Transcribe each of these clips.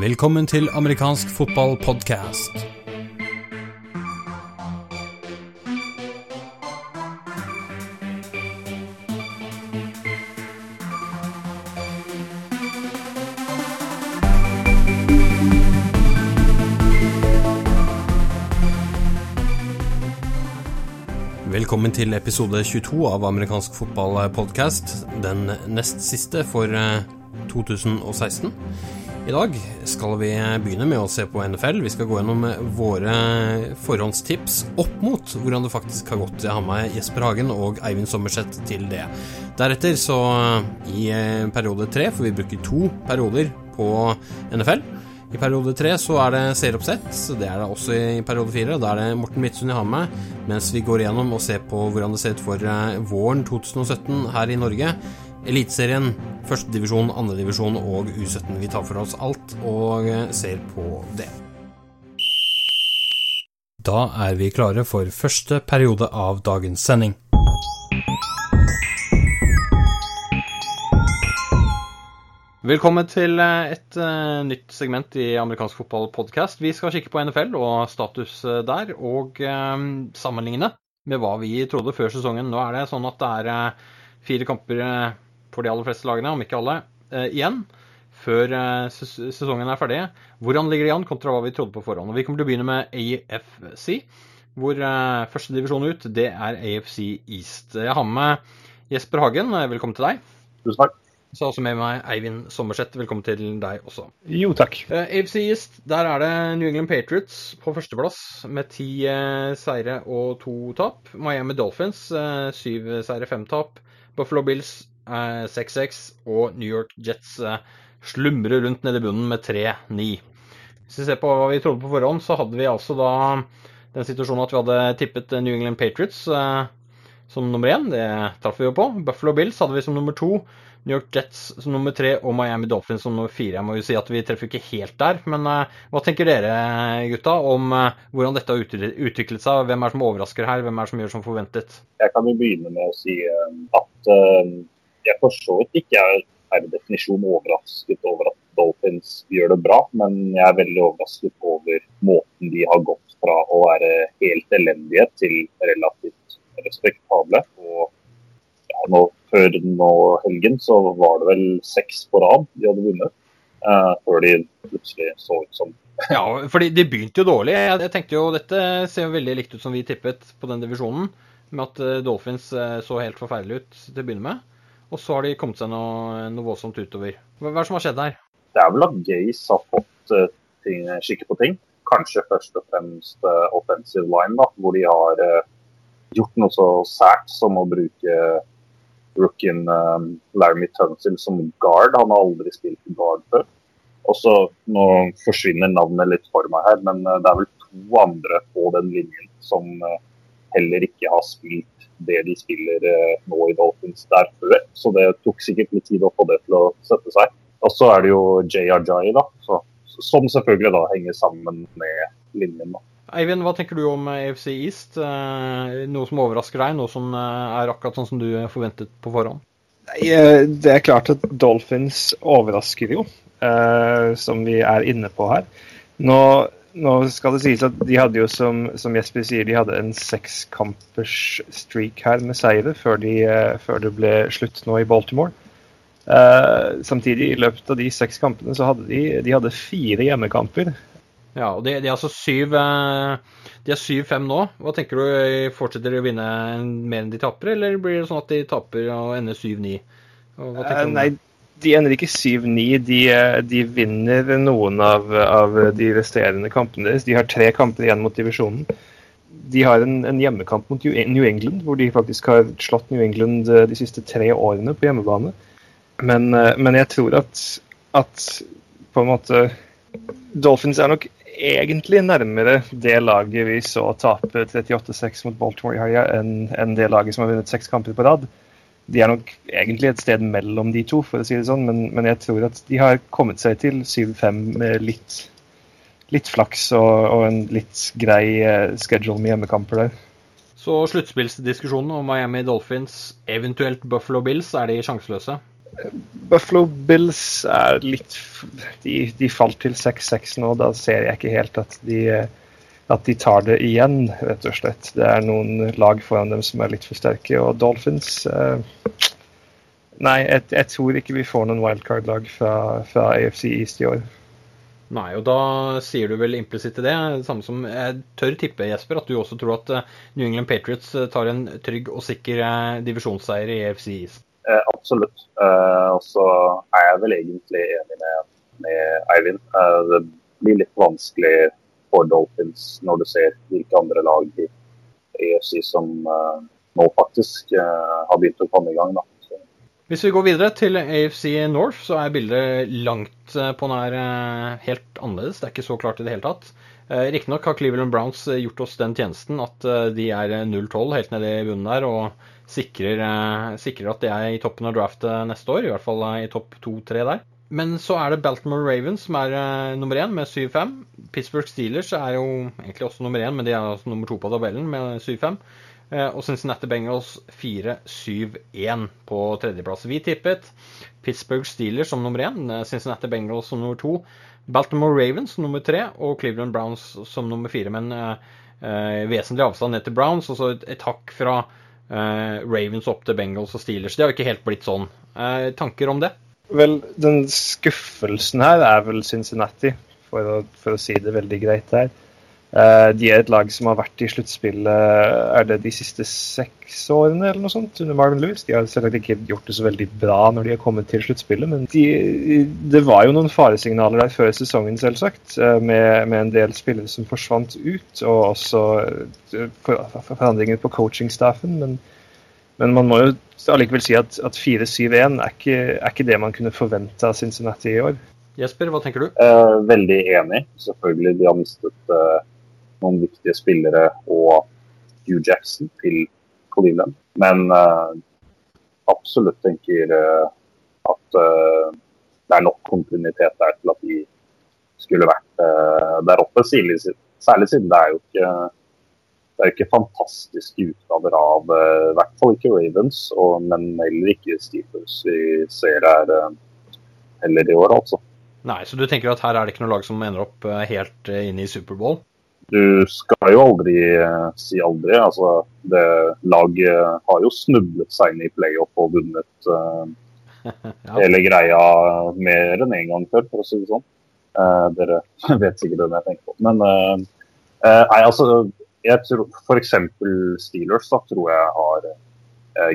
Velkommen til amerikansk fotballpodkast. Velkommen til episode 22 av amerikansk fotballpodkast. Den nest siste for eh, 2016. I dag skal vi begynne med å se på NFL. Vi skal gå gjennom våre forhåndstips opp mot hvordan det faktisk har gått. Jeg har med Jesper Hagen og Eivind Sommerseth til det. Deretter, så i periode tre, for vi bruker to perioder på NFL i periode tre så er det seeroppsett, det er det også i periode fire. Da er det Morten Midtsund jeg har med, mens vi går igjennom og ser på hvordan det ser ut for eh, våren 2017 her i Norge. Eliteserien, førstedivisjon, andredivisjon og U17. Vi tar for oss alt og eh, ser på det. Da er vi klare for første periode av dagens sending. Velkommen til eh, et uh, nytt segment i amerikansk fotballpodkast. Vi skal kikke på NFL og status der, og sammenligne med hva vi trodde før sesongen. Nå er det sånn at det er fire kamper for de aller fleste lagene, om ikke alle, igjen før ses sesongen er ferdig. Hvordan ligger de an kontra hva vi trodde på forhånd? Og vi kommer til å begynne med AFC, hvor første divisjon ut, det er AFC East. Jeg har med Jesper Hagen. Velkommen til deg. Tusen takk. Så også med meg Eivind Sommerseth. Velkommen til deg også. Jo, takk. Uh, AFC East, der er det New England Patriots på førsteplass med ti uh, seire og to tap. Miami Dolphins uh, syv seire, fem tap. Buffalo Bills 6-6. Og New York Jets slumrer rundt nede i bunnen med 3-9. Hvis vi ser på hva vi trodde på forhånd, så hadde vi altså da den situasjonen at vi hadde tippet New England Patriots som nummer én. Det traff vi jo på. Buffalo Bills hadde vi som nummer to. New York Jets som nummer tre og Miami Dolphins som nummer fire. Jeg må jo si at vi treffer ikke helt der, men uh, hva tenker dere gutta om uh, hvordan dette har utviklet seg? Hvem er det som overrasker her, hvem er det som gjør som forventet? Jeg kan jo begynne med å si at jeg for så vidt ikke er per definisjon overrasket over at Dolphins gjør det bra, men jeg er veldig overrasket over måten de har gått fra å være helt elendige til relativt respektable. og ja, nå før nå helgen så var det vel seks på rad de hadde vunnet. Uh, før de plutselig så ut som Ja, fordi de begynte jo dårlig. Jeg, jeg, tenkte jo Dette ser jo veldig likt ut som vi tippet på den divisjonen. Med at uh, Dolphins uh, så helt forferdelig ut til å begynne med. Og så har de kommet seg noe, noe voldsomt utover. Hva, hva er det som har skjedd her? Det er vel at Gaze har fått ting, skikke på ting. Kanskje først og fremst offensive line, da, hvor de har gjort noe så sært som å bruke rookien um, Laramie Tunsil som guard. Han har aldri spilt guard før. Og så, Nå forsvinner navnet litt for meg her, men uh, det er vel to andre på den linjen som uh, heller ikke har spilt det de spiller uh, nå i Dolphins der før. Så det tok sikkert litt tid å få det til å sette seg. Og så er det jo JRJ, da, så, som selvfølgelig da henger sammen med linjen. da. Eivind, hva tenker du om AFC East? Eh, noe som overrasker deg? Noe som eh, er akkurat sånn som du forventet på forhånd? Nei, det er klart at Dolphins overrasker jo, som vi er inne på her. Nå, nå skal det sies at de hadde jo, som, som Jesper sier, de hadde en sekskampers streak her med seire før, de, før det ble slutt nå i Baltimore. Uh, samtidig, i løpet av de seks kampene, så hadde de, de hadde fire hjemmekamper. Ja, og de, de er altså syv eh, De er 7-5 nå. Hva tenker du? Fortsetter de å vinne mer enn de taper, eller blir det sånn at de taper og ender 7-9? Eh, nei, de ender ikke 7-9. De, eh, de, vinner noen av, av, de resterende kampene deres. De har tre kamper igjen mot divisjonen. De har en, en, hjemmekamp mot New England, hvor de faktisk har slått New England de siste tre årene på hjemmebane. Men, men jeg tror at, at på en måte Dolphins er nok egentlig nærmere det laget vi så tape 38-6 mot Baltimore i helga, enn en det laget som har vunnet seks kamper på rad. De er nok egentlig et sted mellom de to, for å si det sånn, men, men jeg tror at de har kommet seg til 7-5 med litt, litt flaks og, og, en litt grei uh, schedule med hjemmekamper der. Så sluttspillsdiskusjonen om Miami Dolphins, eventuelt Buffalo Bills, er de sjanseløse? Buffalo Bills er litt De, de falt til 6-6 nå. Da ser jeg ikke helt at de, at de tar det igjen, rett og slett. Det er noen lag foran dem som er litt for sterke. Og Dolphins eh, Nei, jeg, jeg, tror ikke vi får noen wildcard-lag fra, fra AFC East i år. Nei, og da sier du vel implisitt til det, samme som jeg tør tippe, Jesper, at du også tror at eh, New England Patriots eh, tar en trygg og sikker eh, divisjonsseier i EFC East? Eh, absolutt. Eh, og så er jeg vel egentlig enig med, med Eivind. Eh, det blir litt vanskelig for Dolphins når du ser hvilke andre lag i EFC som nå faktisk har begynt å komme i gang. da. Hvis vi går videre til AFC North, så er bildet langt eh, på nær helt annerledes. Det er ikke så klart i det hele tatt. Riktignok har Cleveland Browns gjort oss den tjenesten at de er 0-12 helt nede i bunnen der, og sikrer, sikrer, at de er i toppen av draftet neste år. I hvert fall i topp 2-3 der. Men så er det Baltimore Ravens som er nummer én med 7-5. Pittsburgh Steelers er jo egentlig også nummer én, men de er altså nummer to på tabellen med 7-5. Uh, og Cincinnati Bengals 4-7-1 på tredjeplass. Vi tippet Pittsburgh Steelers som nummer én, eh, Cincinnati Bengals som nummer to, Baltimore Ravens som nummer tre og Cleveland Browns som nummer fire. Men eh, eh vesentlig avstand ned til Browns, og så et, et hakk fra eh, Ravens opp til Bengals og Steelers. Det har ikke helt blitt sånn. Eh, tanker om det? Vel, den skuffelsen her er vel Cincinnati, for å, for å si det veldig greit her. Uh, de er et lag som har vært i sluttspillet er det de siste seks årene eller noe sånt under Marvin Lewis. De har selvsagt ikke gjort det så veldig bra når de har kommet til sluttspillet, men de, det var jo noen faresignaler der før sesongen, selvsagt, eh, med, med en del spillere som forsvant ut, og også eh, forandringer på coachingstaffen. Men, men man må jo allikevel si at, at 4-7-1 er, er, ikke det man kunne forvente av Cincinnati i år. Jesper, hva tenker du? Eh, veldig enig. Selvfølgelig, de har mistet eh, noen viktige spillere og Hugh Jackson til Cleveland. Men eh, absolutt tenker uh, at uh, det er nok kontinuitet der til at de skulle vært der oppe. Særlig, særlig siden det er jo ikke det er jo ikke fantastiske utgaver av i hvert fall ikke Ravens, og, men heller ikke Steelers vi ser her heller i år, altså. Nei, Så du tenker at her er det ikke noe lag som ender opp helt inne i Superbowl? du skal jo aldri eh, si aldri. Altså, det Laget har jo snublet seg inn i playoff og vunnet uh, ja. hele greia mer enn én en gang før, for å si det sånn. Uh, dere vet sikkert hvem jeg tenker på. Men uh, nei, altså jeg tror F.eks. Steelers da, tror jeg har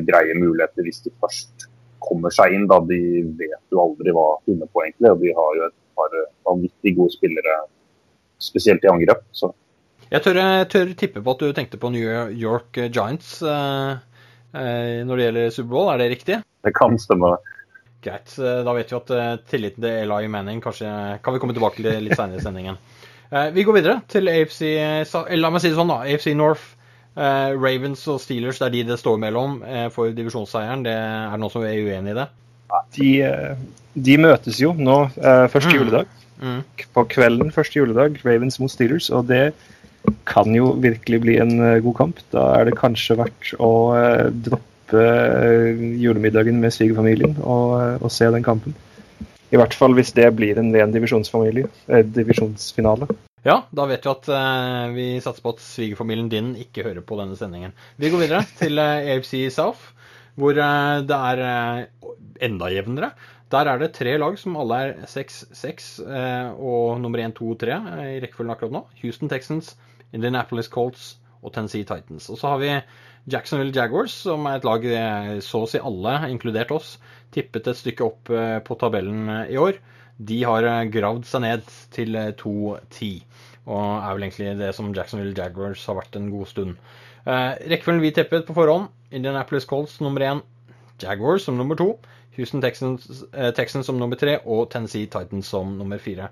greie muligheter hvis de først kommer seg inn. da De vet jo aldri hva de finner på, egentlig. og De har jo et par vanvittig gode spillere, spesielt i angrep. så jeg tør, tør, tippe på at du tenkte på New York Giants eh, eh, når det gjelder Superbowl, er det riktig? Det kan stemme. Greit. Eh, da vet vi at eh, tilliten til Eli Manning kanskje kan vi komme tilbake til litt senere i sendingen. Eh, vi går videre til AFC La meg si det sånn, da. AFC North. Eh, Ravens og Steelers, det er de det står mellom for divisjonsseieren. Det er noen som er uenig i det? De, de møtes jo nå første mm. juledag. Mm. På kvelden første juledag, Ravens mot Steelers. og det kan jo virkelig bli en eh, god kamp. Da er det kanskje verdt å eh, droppe eh, julemiddagen med svigerfamilien og, og, se den kampen. I hvert fall hvis det blir en ren divisjonsfamilie, eh, divisjonsfinale. Ja, da vet vi at eh, vi satser på at svigerfamilien din ikke hører på denne sendingen. Vi går videre til eh, AFC South, hvor det er enda jevnere. Der er det tre lag som alle er 6-6 og nummer 1, 2 og 3 i rekkefølgen akkurat nå. Houston Texans, Indianapolis Colts og Tennessee Titans. Og så har vi Jacksonville Jaguars, som er et lag så å si alle, inkludert oss, tippet et stykke opp eh, på tabellen eh, i år. De har eh, gravd seg ned til 2-10, og er vel egentlig det som Jacksonville Jaguars har vært en god stund. Rekkefølgen vi tippet på forhånd, Indianapolis Colts nummer én, Jaguars som nummer to, Houston Texans, Texans som nummer tre og Tennessee Titans som nummer fire.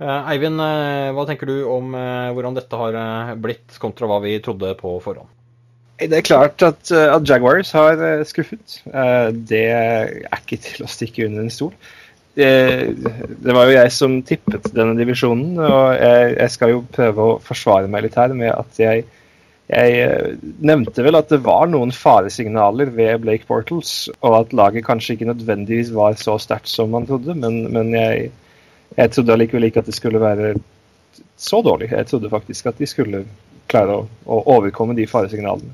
Eh, Eivind, eh, hva tenker du om eh, hvordan dette har blitt, kontra hva vi trodde på forhånd? Det er klart at, at Jaguars har skuffet. Det er ikke til å stikke under en stol. Det, det, var jo jeg som tippet denne divisjonen, og jeg, jeg, skal jo prøve å forsvare meg litt her med at jeg, Jeg nevnte vel at det var noen faresignaler ved Blake Portals, og at laget kanskje ikke nødvendigvis var så sterkt som man trodde, men, men jeg, jeg, trodde allikevel ikke at det skulle være så dårlig. Jeg trodde faktisk at de skulle klare å, å overkomme de faresignalene.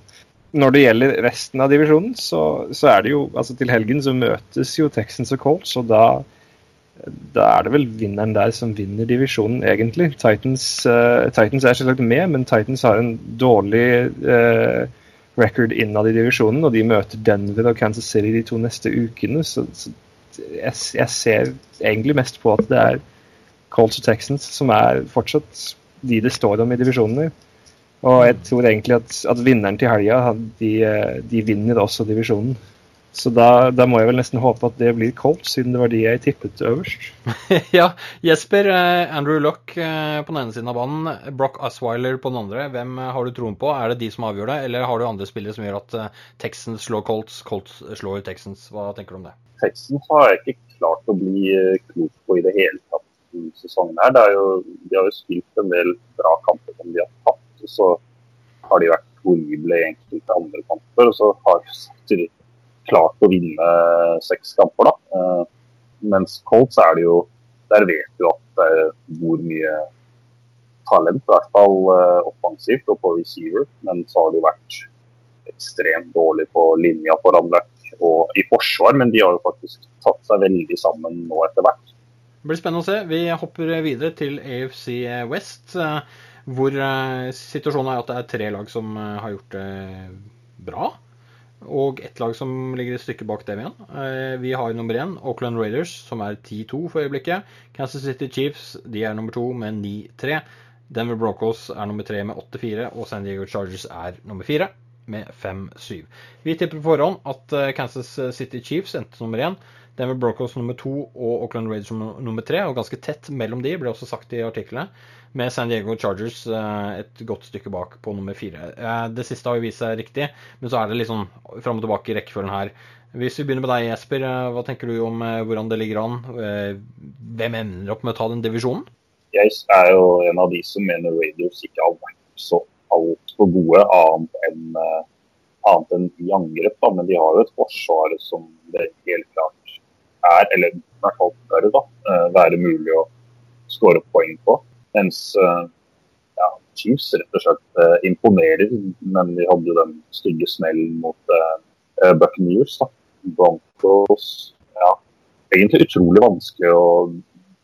Når det gjelder resten av divisjonen, så, så, er det jo altså Til helgen så møtes jo Texans og Colts, og da da er det vel vinneren der som vinner divisjonen, egentlig. Titans, uh, Titans er selvsagt med, men Titans har en dårlig uh, record innad i divisjonen, og de møter Denver og Kansas City de to neste ukene. Så, så jeg, jeg, ser egentlig mest på at det er Colts og Texans som er fortsatt de det står om i divisjonene. Og jeg tror egentlig at, at vinneren til helga, de, eh, de vinner også divisjonen. Så da, da, må jeg vel nesten håpe at det blir Colts, siden det var de jeg tippet øverst. ja, Jesper, eh, Andrew Luck eh, på den ene siden av banen, Brock Osweiler på den andre. Hvem eh, har du troen på? Er det de som avgjør det, eller har du andre spillere som gjør at Texans slår Colts, Colts slår Texans? Hva tenker du om det? Texans har jeg ikke klart å bli klok på i det hele tatt i sesongen her. Jo, de har jo spilt en del bra kamper som de har tatt, og så har de vært horrible i enkelte andre kamper. og så har de klart å vinne seks kamper. da. Uh, mens Colts er det jo Der vet du at det er hvor mye talent, i hvert fall offensivt og på receiver. Men så har de vært ekstremt dårlig på linja for Luck og i forsvar. Men de har jo faktisk tatt seg veldig sammen nå etter hvert. Det blir spennende å se. Vi hopper videre til AFC West, hvor situasjonen er at det er tre lag som har gjort det bra. Og ett lag som ligger et stykke bak dem igjen. Eh, vi har nummer én, Auckland Raiders, som er 10-2 for øyeblikket. Kansas City Chiefs de er nummer to med 9-3. Denver Broncos er nummer tre med 8-4, og San Diego Chargers er nummer fire med 5-7. Vi tipper på forhånd at eh, Kansas City Chiefs endte nummer én. Denver Broncos nummer to og Auckland Raiders nummer tre. Og ganske tett mellom de, ble også sagt i artiklene med San Diego Chargers eh, et godt stykke bak på nummer fire. Eh, det siste har jo vist seg riktig, men så er det litt sånn fram og tilbake i rekkefølgen her. Hvis vi begynner med deg, Jesper. Eh, hva tenker du om hvordan det ligger an? Hvem ender opp med å ta den divisjonen? Jeg er jo en av de som mener Raiders ikke har vært så altfor gode, annet enn, annet enn i angrep. Men de har jo et forsvar som det helt klart er, eller i hvert fall bør da, være mulig å skåre poeng på. Mens eh, ja, Chiefs rett og slett eh, imponerer, men de hadde den stygge smellen mot uh, Buccaneers. Da. Broncos ja, Egentlig utrolig vanskelig å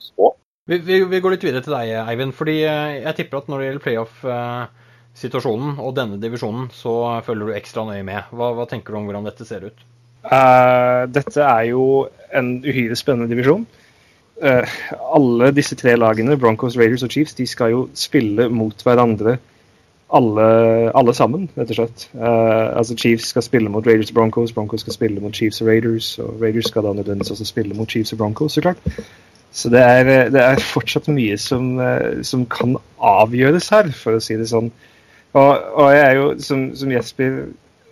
spå. Vi, vi, vi, går litt videre til deg, Eivind. fordi Jeg tipper at når det gjelder playoff-situasjonen og denne divisjonen, så følger du ekstra nøye med. Hva, hva tenker du om hvordan dette ser ut? Uh, dette er jo en uhyre spennende divisjon uh, alle disse tre lagene, Broncos, Raiders og Chiefs, de skal jo spille mot hverandre alle, alle sammen, rett og slett. Uh, altså Chiefs skal spille mot Raiders og Broncos, Broncos skal spille mot Chiefs og Raiders, og Raiders skal da nødvendigvis også spille mot Chiefs og Broncos, så klart. Så det er, det er fortsatt mye som, som, kan avgjøres her, for å si det sånn. Og, og jeg er jo, som, som, Jesper,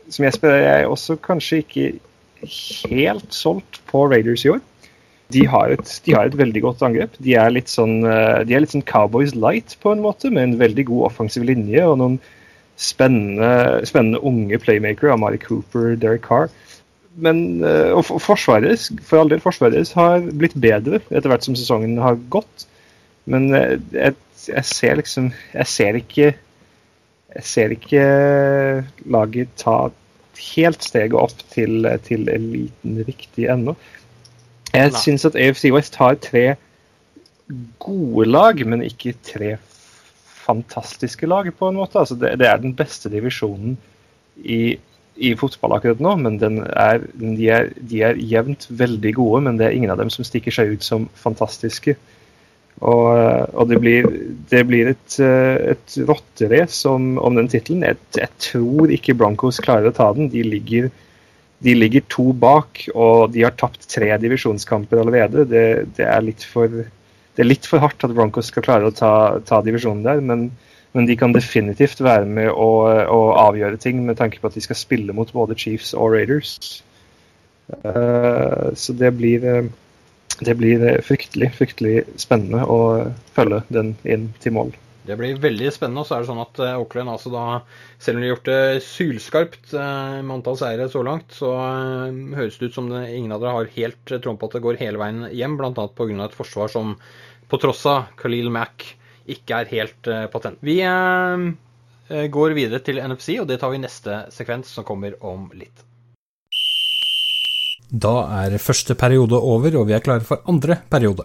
som Jesper er jeg også kanskje ikke helt solgt på Raiders i år de har, et, de har, et, veldig godt angrep. De er, litt sånn, eh, de er litt sånn Cowboys light på en måte, med en veldig god offensiv linje og noen spennende, spennende unge playmakere. Amari Cooper, Derek Carr. Men, eh, og Forsvaret for all del, Forsvaret har blitt bedre etter hvert som sesongen har gått. Men eh, jeg, jeg ser liksom Jeg ser ikke Jeg ser ikke laget ta helt steget opp til, til eliten riktig ennå. Jeg syns at AFC West har tre gode lag, men ikke tre fantastiske lag, på en måte. Altså det, det, er den beste divisjonen i, i fotball akkurat nå, men er, de, er, de, er, jevnt veldig gode. Men det er ingen av dem som stikker seg ut som fantastiske. Og, og det blir, det blir et, et rotterace om, om den tittelen. Jeg, jeg, tror ikke Broncos klarer å ta den. De ligger de ligger to bak, og de har tapt tre divisjonskamper allerede. Det, det, er, for, det er litt for hardt at Broncos skal klare å ta, ta divisjonen der, men, men, de kan definitivt være med å, å, avgjøre ting med tanke på at de skal spille mot både Chiefs og Raiders. Uh, så det blir, det blir fryktelig, fryktelig spennende å følge den inn til mål. Det blir veldig spennende. Og så er det sånn at Auckland, altså da, selv om de har gjort det sylskarpt uh, med antall seire så langt, så høres det ut som det, ingen av dere har helt troen på at det går hele veien hjem. Bl.a. pga. et forsvar som på tross av Khalil Mack ikke er helt patent. Vi går videre til NFC, og det tar vi i neste sekvens, som kommer om litt. Da er første periode over, og vi er klare for andre periode.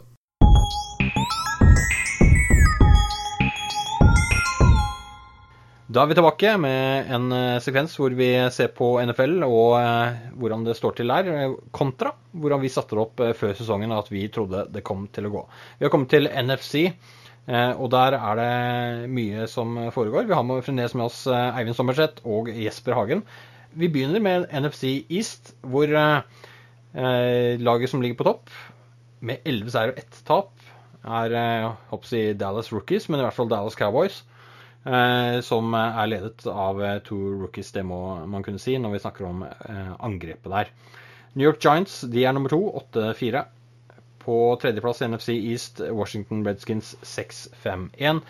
Da er vi tilbake med en uh, sekvens hvor vi ser på NFL og uh, hvordan det står til der, eh, kontra hvordan vi satte det opp før sesongen og at vi trodde det kom til å gå. Vi har kommet til NFC, og der er det mye som foregår. Vi har fremdeles med oss Eivind Sommerseth og Jesper Hagen. Vi begynner med NFC East, hvor laget som ligger på topp, med elleve seier og ett tap, er jeg, Dallas Rookies, men i hvert fall Dallas Cowboys. Eh, som er ledet av eh, to rookies, det må man kunne si når vi snakker om eh, angrepet der. New York Giants de er nummer to, 8-4. På tredjeplass NFC East Washington Redskins 6-5-1.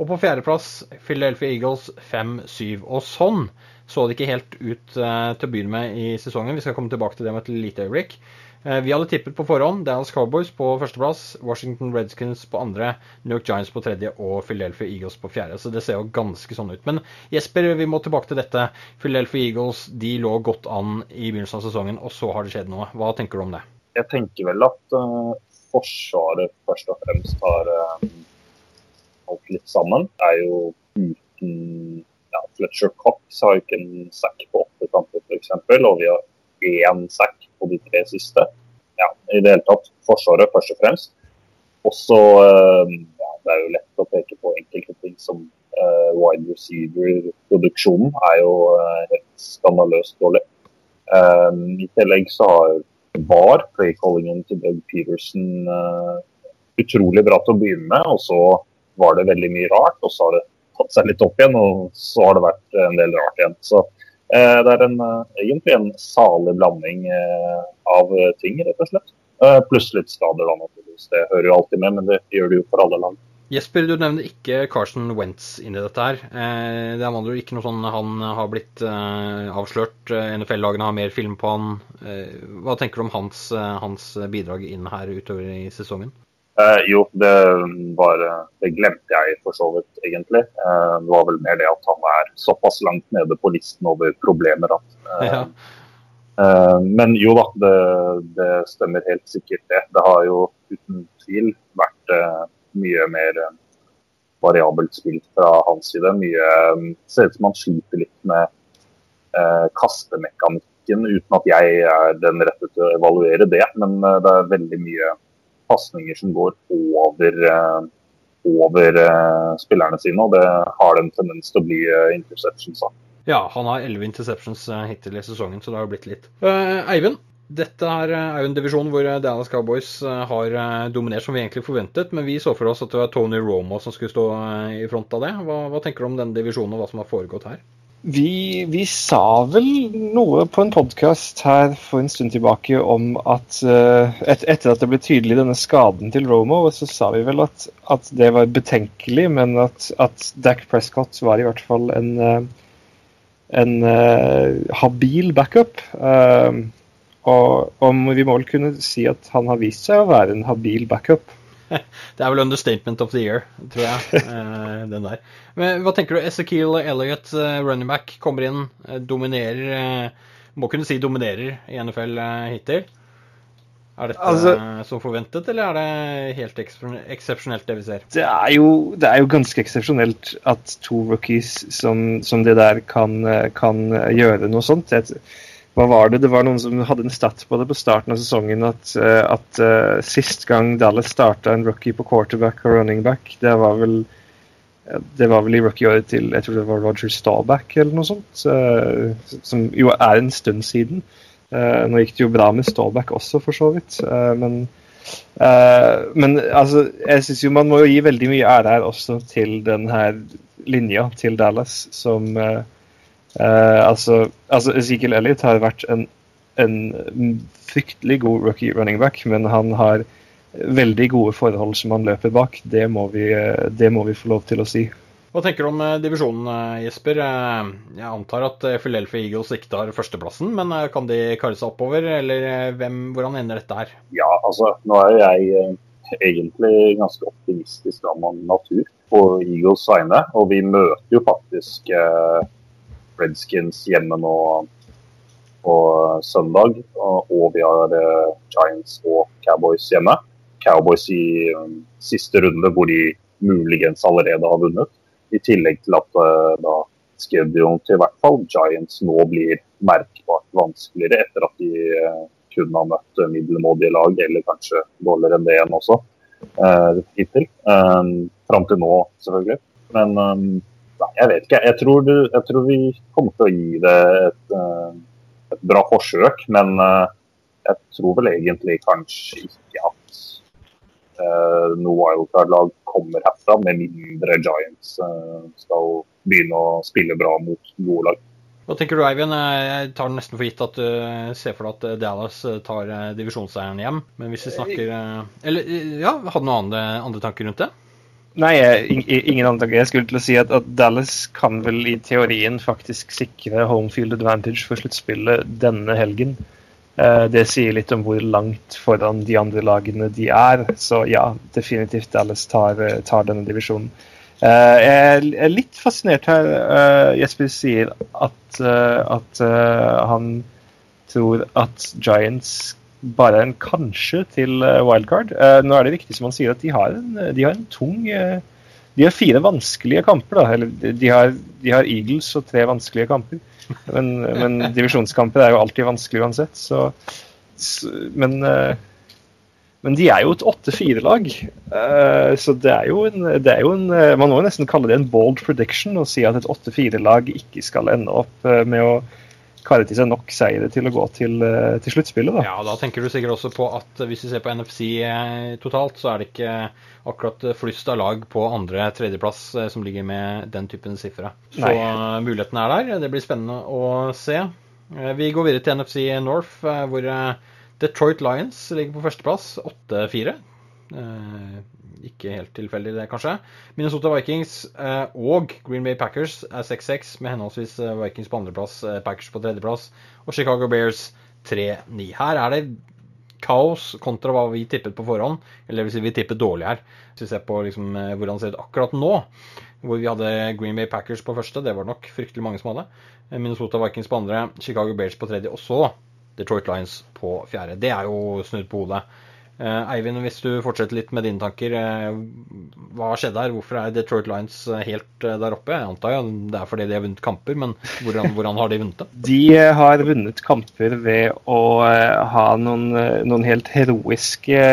Og på fjerdeplass Philadelphia Eagles 5-7. Og sånn så det ikke helt ut til å begynne med i sesongen. Vi skal komme tilbake til det om et lite øyeblikk. Eh, vi hadde tippet på forhånd Dallas Cowboys på førsteplass, Washington Redskins på andre, New York Giants på tredje og Philadelphia Eagles på fjerde. Så det ser jo ganske sånn ut. Men Jesper, vi må tilbake til dette. Philadelphia Eagles de lå godt an i begynnelsen av sesongen, og så har det skjedd noe. Hva tenker du om det? Jeg tenker vel at uh, Forsvaret først og fremst har uh, holdt litt sammen. Det er jo uten Fletcher Cox har ikke en sack på åtte kamper, f.eks. Og vi har én sack på de tre siste. Ja, I det hele tatt Forsvaret først og fremst. Også uh, ja, Det er jo lett å peke på enkelte ting som uh, wide receiver-produksjonen er jo uh, helt skandaløst dårlig. I tillegg så har var playcallingen til Doug Peterson utrolig bra til å begynne med, og så var det veldig mye rart. Og så har det tatt seg litt opp igjen, og så har det vært en del rart igjen. Så Eh, det er en, eh, egentlig en salig blanding eh, av ting, rett og slett. Pluss litt skader, da, naturligvis. Det hører jo alltid med, men det gjør det jo for alle lag. Jesper, du nevner ikke Carson Wentz inni dette her. Det er med ikke noe sånn han har blitt avslørt. NFL-lagene har mer film på han. Hva tenker du om hans, hans bidrag inn her utover i sesongen? Eh, jo, det, var, det glemte jeg for så vidt, egentlig. Eh, det var vel mer det at han er såpass langt nede på listen over problemer at eh, ja. eh, Men jo da, det, det, stemmer helt sikkert det. Det har jo uten tvil vært eh, mye mer eh, variabelt spilt fra hans side. Mye Ser ut som han sliter litt med kastemekanikken, uten at jeg er den rette til å evaluere det. Men det er veldig mye pasninger som går over, eh, over eh, spillerne sine, og det har en tendens til å bli eh, interceptions av. Ja, han har elleve interceptions hittil i sesongen, så det har blitt litt. Uh, Eivind, dette er, jo en divisjon hvor Dallas Cowboys har dominert som vi egentlig forventet, men vi så for oss at det var Tony Romo som skulle stå i front av det. Hva, hva tenker du om den divisjonen og hva som har foregått her? Vi, vi, sa vel noe på en podkast her for en stund tilbake om at uh, et, etter at det ble tydelig denne skaden til Romo, så sa vi vel at, at det var betenkelig, men at, at Dac Prescott var i hvert fall en, uh, en uh, habil backup. og, om vi må vel kunne si at han har vist seg å være en habil backup. det er vel understatement of the year, tror jeg. Eh, den der. Men hva tenker du? Ezekiel Elliot, eh, running back, kommer inn, eh, dominerer Må kunne si dominerer i NFL hittil. Er dette altså, som forventet, eller er det helt eksepsjonelt det vi ser? Det er jo, det er jo ganske eksepsjonelt at to rookies som, som, det der kan, kan gjøre noe sånt. Jeg, hva var det? Det var noen som hadde en stat på det på starten av sesongen at, eh, at uh, sist gang Dallas starta en rookie på quarterback og running back, det var vel det var vel i rookieåret til jeg tror det var Roger Staubach eller noe sånt. Uh, som jo er en stund siden. Uh, nå gikk det jo bra med Staubach også, for så vidt. men, men altså, jeg syns jo man må jo gi veldig mye ære her også til den her linja til Dallas, som Uh, altså, altså, Ezekiel Elliot har vært en, en, fryktelig god rookie running back, men han har veldig gode forhold som han løper bak. Det må vi, det må vi få lov til å si. Hva tenker du om divisjonen, Jesper? Jeg antar at Philadelphia Eagles ikke tar førsteplassen, men kan de kare seg oppover, eller hvem, hvordan ender dette her? Ja, altså, nå er jeg egentlig ganske optimistisk av natur på Eagles vegne, og vi møter jo faktisk eh, Redskins hjemme nå på søndag. Og vi har eh, Giants og Cowboys hjemme. Cowboys i um, siste runde, hvor de muligens allerede har vunnet. I tillegg til at uh, da schedulen til hvert fall Giants nå blir merkbart vanskeligere etter at de uh, kun har møtt middelmådige lag, eller kanskje dårligere enn det igjen også, hittil. Fram til nå, selvfølgelig. Men um, Nei, jeg vet ikke. Jeg tror, du, jeg tror, vi kommer til å gi det et, eh, et bra forsøk. Men eh, jeg tror vel egentlig kanskje ikke at uh, noe wildcard-lag kommer herfra, med mindre Giants uh, skal begynne å spille bra mot gode lag. Hva tenker du, Eivind? Jeg tar nesten for gitt at du ser for deg at Dallas tar divisjonseieren hjem. Men hvis vi snakker Eller ja, hadde du noen andre, andre tanker rundt det? Nei, ingen andre. Jeg skulle til å si at, at, Dallas kan vel i teorien faktisk sikre home field advantage for sluttspillet denne helgen. Uh, det sier litt om hvor langt foran de andre lagene de er. Så ja, definitivt Dallas tar, tar denne divisjonen. Uh, jeg er litt fascinert her. Uh, Jesper sier at, at han tror at Giants bare en kanskje til eh, wildcard. Uh, nå er det viktig som han sier at de har en, de har en tung De har fire vanskelige kamper. da, eller de har, de har Eagles og tre vanskelige kamper. Men, men, divisjonskamper er jo alltid vanskelig uansett. Så, så men, men de er jo et 8-4-lag. så det er, en, det er jo en Man må jo nesten kalle det en bold prediction å si at et 8-4-lag ikke skal ende opp med å karre til seg nok seire til å gå til, eh, til sluttspillet. Da. Ja, da tenker du sikkert også på at hvis vi ser på NFC eh, totalt, så er det ikke akkurat flust av lag på andre-tredjeplass eh, som ligger med den typen sifre. Så Nei. muligheten er der. Det blir spennende å se. Vi går videre til NFC North, hvor Detroit Lions ligger på førsteplass, 8-4. Ikke helt tilfeldig, det, kanskje. Minnesota Vikings eh, og Green Bay Packers er 6-6, med henholdsvis eh, Vikings på andreplass, eh, Packers på tredjeplass og Chicago Bears 3-9. Her er det kaos kontra hva vi tippet på forhånd. Eller det vil si vi tippet dårlig her. Hvis vi ser på liksom, hvordan det ser ut akkurat nå, hvor vi hadde Green Bay Packers på første, det var nok fryktelig mange som hadde. Minnesota Vikings på andre, Chicago Bears på tredje, og så Detroit Lions på fjerde. Det er jo snudd på hodet. Eh, Eivind, hvis du fortsetter litt med dine tanker. Eh, hva skjedde her? Hvorfor er Detroit Lions eh, helt der oppe? Jeg antar jo det er fordi de har vunnet kamper, men hvordan, hvordan har de vunnet det? De har vunnet kamper ved å ha noen, noen helt heroiske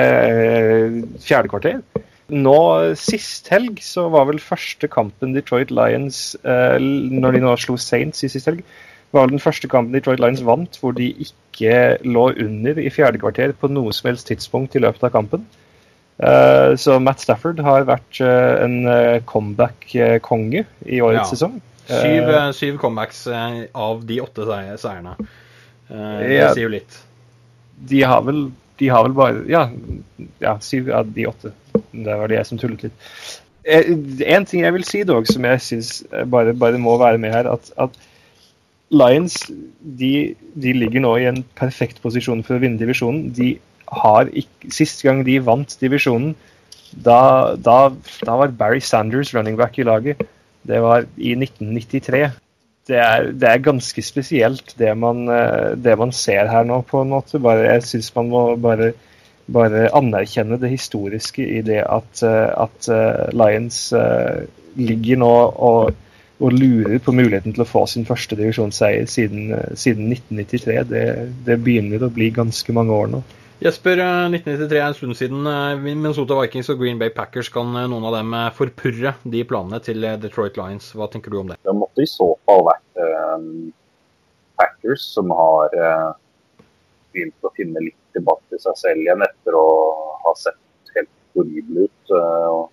fjerdekvarter. Nå, Sist helg så var vel første kampen Detroit Lions, når de nå slo Saints i sist helg, var den første kampen Detroit Lions vant hvor de ikke lå under i fjerde kvarter på noe som helst tidspunkt i løpet av kampen. Uh, så Matt Stafford har vært uh, en uh, comeback-konge i årets ja. sesong. Syv, syv, comebacks av de åtte seierne. det sier jo litt. De har vel de har vel bare Ja, ja syv av de åtte. Det var det jeg som tullet litt. En ting jeg vil si, dog, som jeg syns bare, bare, må være med her, at, at Lions de, de, ligger nå i en perfekt posisjon for å vinne divisjonen. De har ikke, Sist gang de vant divisjonen, da, da, da, var Barry Sanders running back i laget. Det var i 1993. Det er, det er ganske spesielt, det man, eh, det man, ser her nå, på en måte. Bare, jeg syns man må bare, bare, anerkjenne det historiske i det at, eh, at eh, Lions ligger nå og og lurer på muligheten til å få sin første divisjonsseier siden, eh, siden 1993. Det, det, begynner å bli ganske mange år nå. Jesper, 1993 eh, er en stund siden. Eh, Minnesota Vikings og Green Bay Packers, kan noen av dem forpurre de planene til Detroit Lions? Hva tenker du om det? Det måtte i så fall vært eh, Packers som har eh, begynt å finne litt tilbake til seg selv igjen etter å ha sett helt horrible ut eh,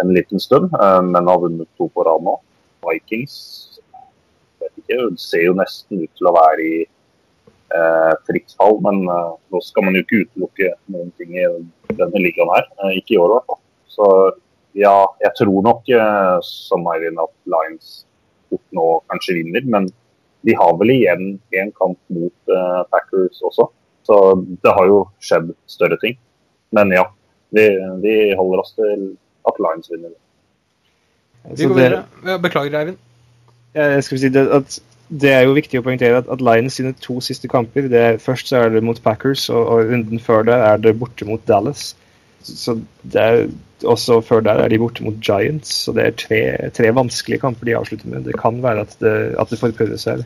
en liten stund, men har vunnet to på rad nå. Vikings vet ikke, det ser jo nesten ut til å være i eh, fritt fall. Men eh, nå skal man jo ikke utelukke noen ting i denne ligaen her. Eh, ikke i år, i hvert fall. Så ja, jeg tror nok eh, som Eivind at Lions fort nå kanskje vinner. Men de har vel igjen en kamp mot eh, Packers også. Så det har jo skjedd større ting. Men ja, vi, vi holder oss til at Lions vinner. Vi går videre. Beklager, Eivind. Jeg skal si det, at det er jo viktig å poengtere at, at Lions sine to siste kamper det er, Først så er det mot Packers, og, og runden før det er det borte mot Dallas. Så det er også Før der er de borte mot Giants, så det er tre, tre vanskelige kamper de avslutter med. Det kan være at det, at det forprøver seg.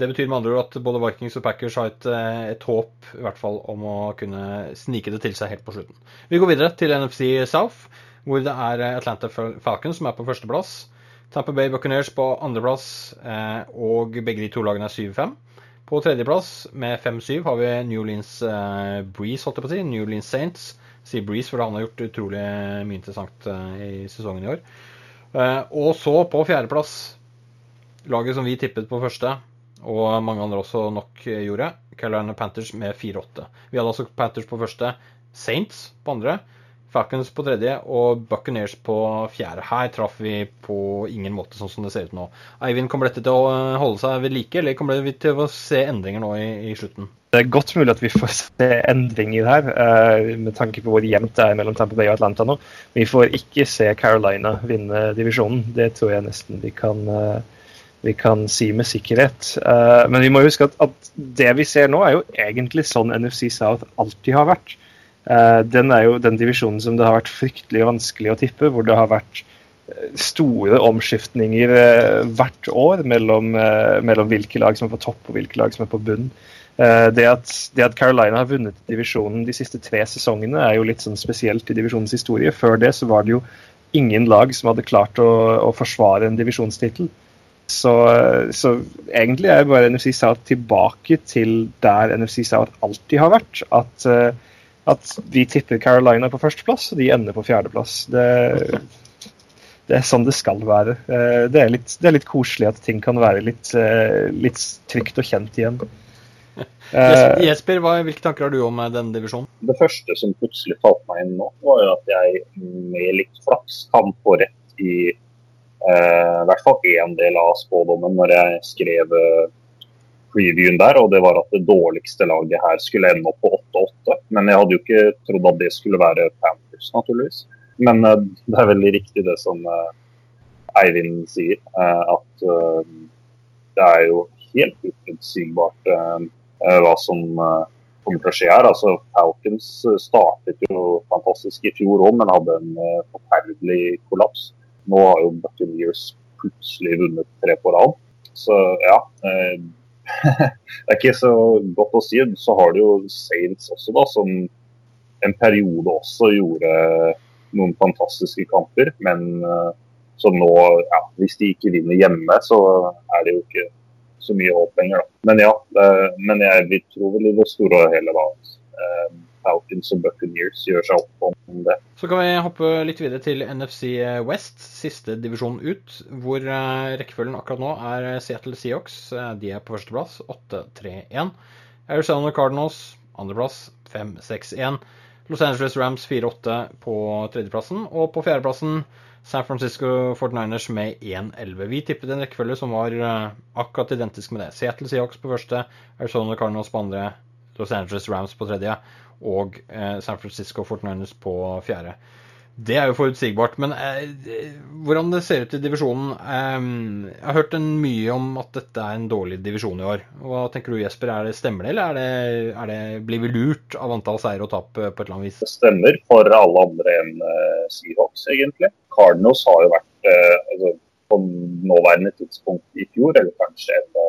Det betyr med andre ord at både Vikings og Packers har et, et, håp i hvert fall om å kunne snike det til seg helt på slutten. Vi går videre til NFC South, hvor det er Atlanta Falcons som er på førsteplass. Tampa Bay Buccaneers på andreplass, eh, og begge de to lagene er 7-5. På tredjeplass med 5-7 har vi New Orleans eh, Breeze, holdt jeg på å si. New Orleans Saints. Sier Breeze, for han har gjort utrolig mye interessant eh, i sesongen i år. Og så på fjerdeplass, laget som vi tippet på første, og mange andre også nok gjorde, Carolina Panthers med 4-8. Vi hadde altså Panthers på første, Saints på andre. Falcons på tredje og Buccaneers på fjerde. Her traff vi på ingen måte sånn som det ser ut nå. Eivind, kommer dette til å eh, holde seg ved like, eller kommer vi til å se endringer nå i, i, slutten? Det er godt mulig at vi får se endringer her, uh, med tanke på hvor jevnt det er mellom Tampa Bay og Atlanta nå. Vi får ikke se Carolina vinne divisjonen. Det tror jeg nesten vi kan, uh, vi kan si med sikkerhet. Men vi må huske at, at det vi ser nå, er jo egentlig sånn NFC South alltid har vært. Eh, den er jo den divisjonen som det har vært fryktelig vanskelig å tippe, hvor det har vært eh, store omskiftninger eh, hvert år mellom, mellom hvilke lag som er på topp og hvilke lag som er på bunn. Det at, det at, Carolina har vunnet divisjonen de siste tre sesongene, er jo litt sånn spesielt i divisjonens historie. Før det så var det jo ingen lag som hadde klart å, å forsvare en divisjonstittel. Så, så, egentlig er bare NFC South tilbake til der NFC South alltid har vært. At uh, at vi tipper Carolina på førsteplass, og de ender på fjerdeplass. Det, det er sånn det skal være. Eh, det er, litt, det er litt koselig at ting kan være litt, eh, litt trygt og kjent igjen. Jesper, hva, hvilke tanker har du om eh, denne divisjonen? Det første som plutselig falt meg inn nå, var jo at jeg med litt flaks kan få rett i eh, hvert fall én del av spådommen når jeg skrev previewen der, og det var at det dårligste laget her skulle ende opp på 8-8. Men jeg hadde jo ikke trodd at det skulle være Panthers, naturligvis. Men uh, det er veldig riktig det som uh, Eivind sier, uh, at det er jo helt uforutsigbart hva som kommer til å skje her. Altså, Falcons startet jo fantastisk i fjor òg, men hadde en forferdelig kollaps. Nå har jo Buccaneers plutselig vunnet tre på rad. Så ja, det er ikke så godt å si. Så har du jo Saints også, da, som en periode også gjorde noen fantastiske kamper. Men så som nå, ja, hvis de ikke vinner hjemme, så er det jo ikke så mye håp lenger. Da. Men ja, men jeg tror vel i det store og hele da. Falcons og Buccaneers gjør seg opp om det. Så kan vi hoppe litt videre til NFC West, siste divisjon ut, hvor eh, rekkefølgen akkurat nå er Seattle Seahawks. Eh, de er på førsteplass, 8-3-1. Arizona Cardinals andreplass, 5-6-1. Los Angeles Rams 4-8 på tredjeplassen. Og på fjerdeplassen San Francisco 49ers med 1-11. Vi tippet en rekkefølge som var eh, akkurat identisk med det. Seattle Seahawks på første, Arizona Cardinals på andre, Los Angeles Rams på tredje og eh, San Francisco 49ers på fjerde. Det er jo forutsigbart. Men eh, hvordan det ser ut i divisjonen eh, Jeg har hørt mye om at dette er en dårlig divisjon i år. Hva tenker du Jesper, er det Stemmer det, eller er det, er det, blir vi lurt av antall seier og tap eh, på et eller annet vis? Det stemmer for alle andre enn uh, Seahawks, egentlig. Cardinals har jo vært uh, altså, på nåværende tidspunkt i fjor, eller kanskje enda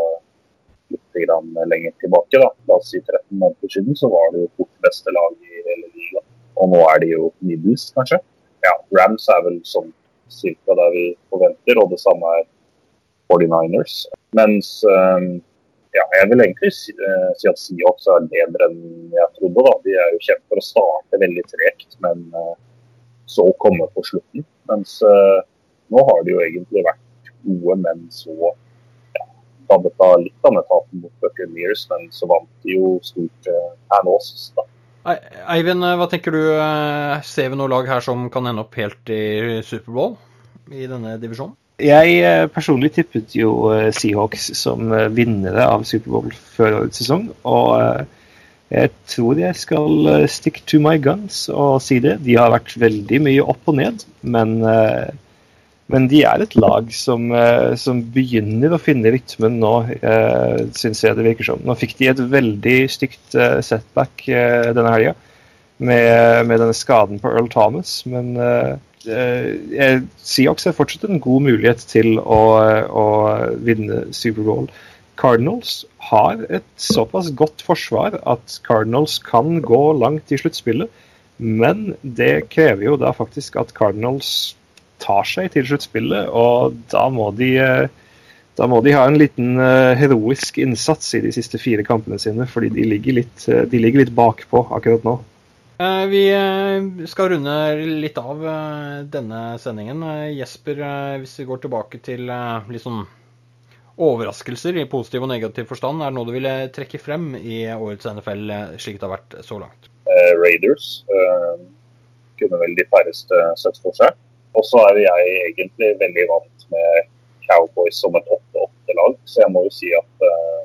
litt lenger tilbake, da. la oss si 13 måneder siden, så var det jo fort beste lag i hele ligaen. Og nå er de jo middels, kanskje. Ja, Rams er vel sånn cirka der vi forventer, og det samme er 49ers. Mens um, ja, jeg vil egentlig uh, si at Seahawks er bedre enn jeg trodde. da. De er jo kjent for å starte veldig tregt, men uh, så komme på slutten. Mens uh, nå har de jo egentlig vært gode, men så av litt av tapet mot Buccaneers, men så vant de jo stort her nå sist, da. Eivind, hva tenker du? Ser vi noe lag her som kan ende opp helt i Superbowl i denne divisjonen? Jeg personlig tippet jo Seahawks som vinnere av Superbowl før årets sesong. Og jeg tror jeg skal stick to my guns og si det. De har vært veldig mye opp og ned, men men de er et lag som, eh, som begynner å finne rytmen nå, eh, syns jeg det virker som. Nå fikk de et veldig stygt eh, setback eh, denne helga med, med, denne skaden på Earl Thomas. Men eh, Seahawks er fortsatt en god mulighet til å, å vinne Superbowl. Cardinals har et såpass godt forsvar at Cardinals kan gå langt i sluttspillet. Men det krever jo da faktisk at Cardinals tar seg til sluttspillet, og da må de eh, da må de ha en liten uh, heroisk innsats i de siste fire kampene sine, fordi de ligger litt, uh, de ligger litt bakpå akkurat nå. Vi skal runde litt av denne sendingen. Jesper, hvis vi går tilbake til litt sånn overraskelser i positiv og negativ forstand, er det noe du ville trekke frem i årets NFL slik det har vært så langt? Raiders kunne vel de færreste sett for seg. Og så er jeg egentlig veldig vant med Cowboys som et 8-8-lag, så jeg må jo si at uh,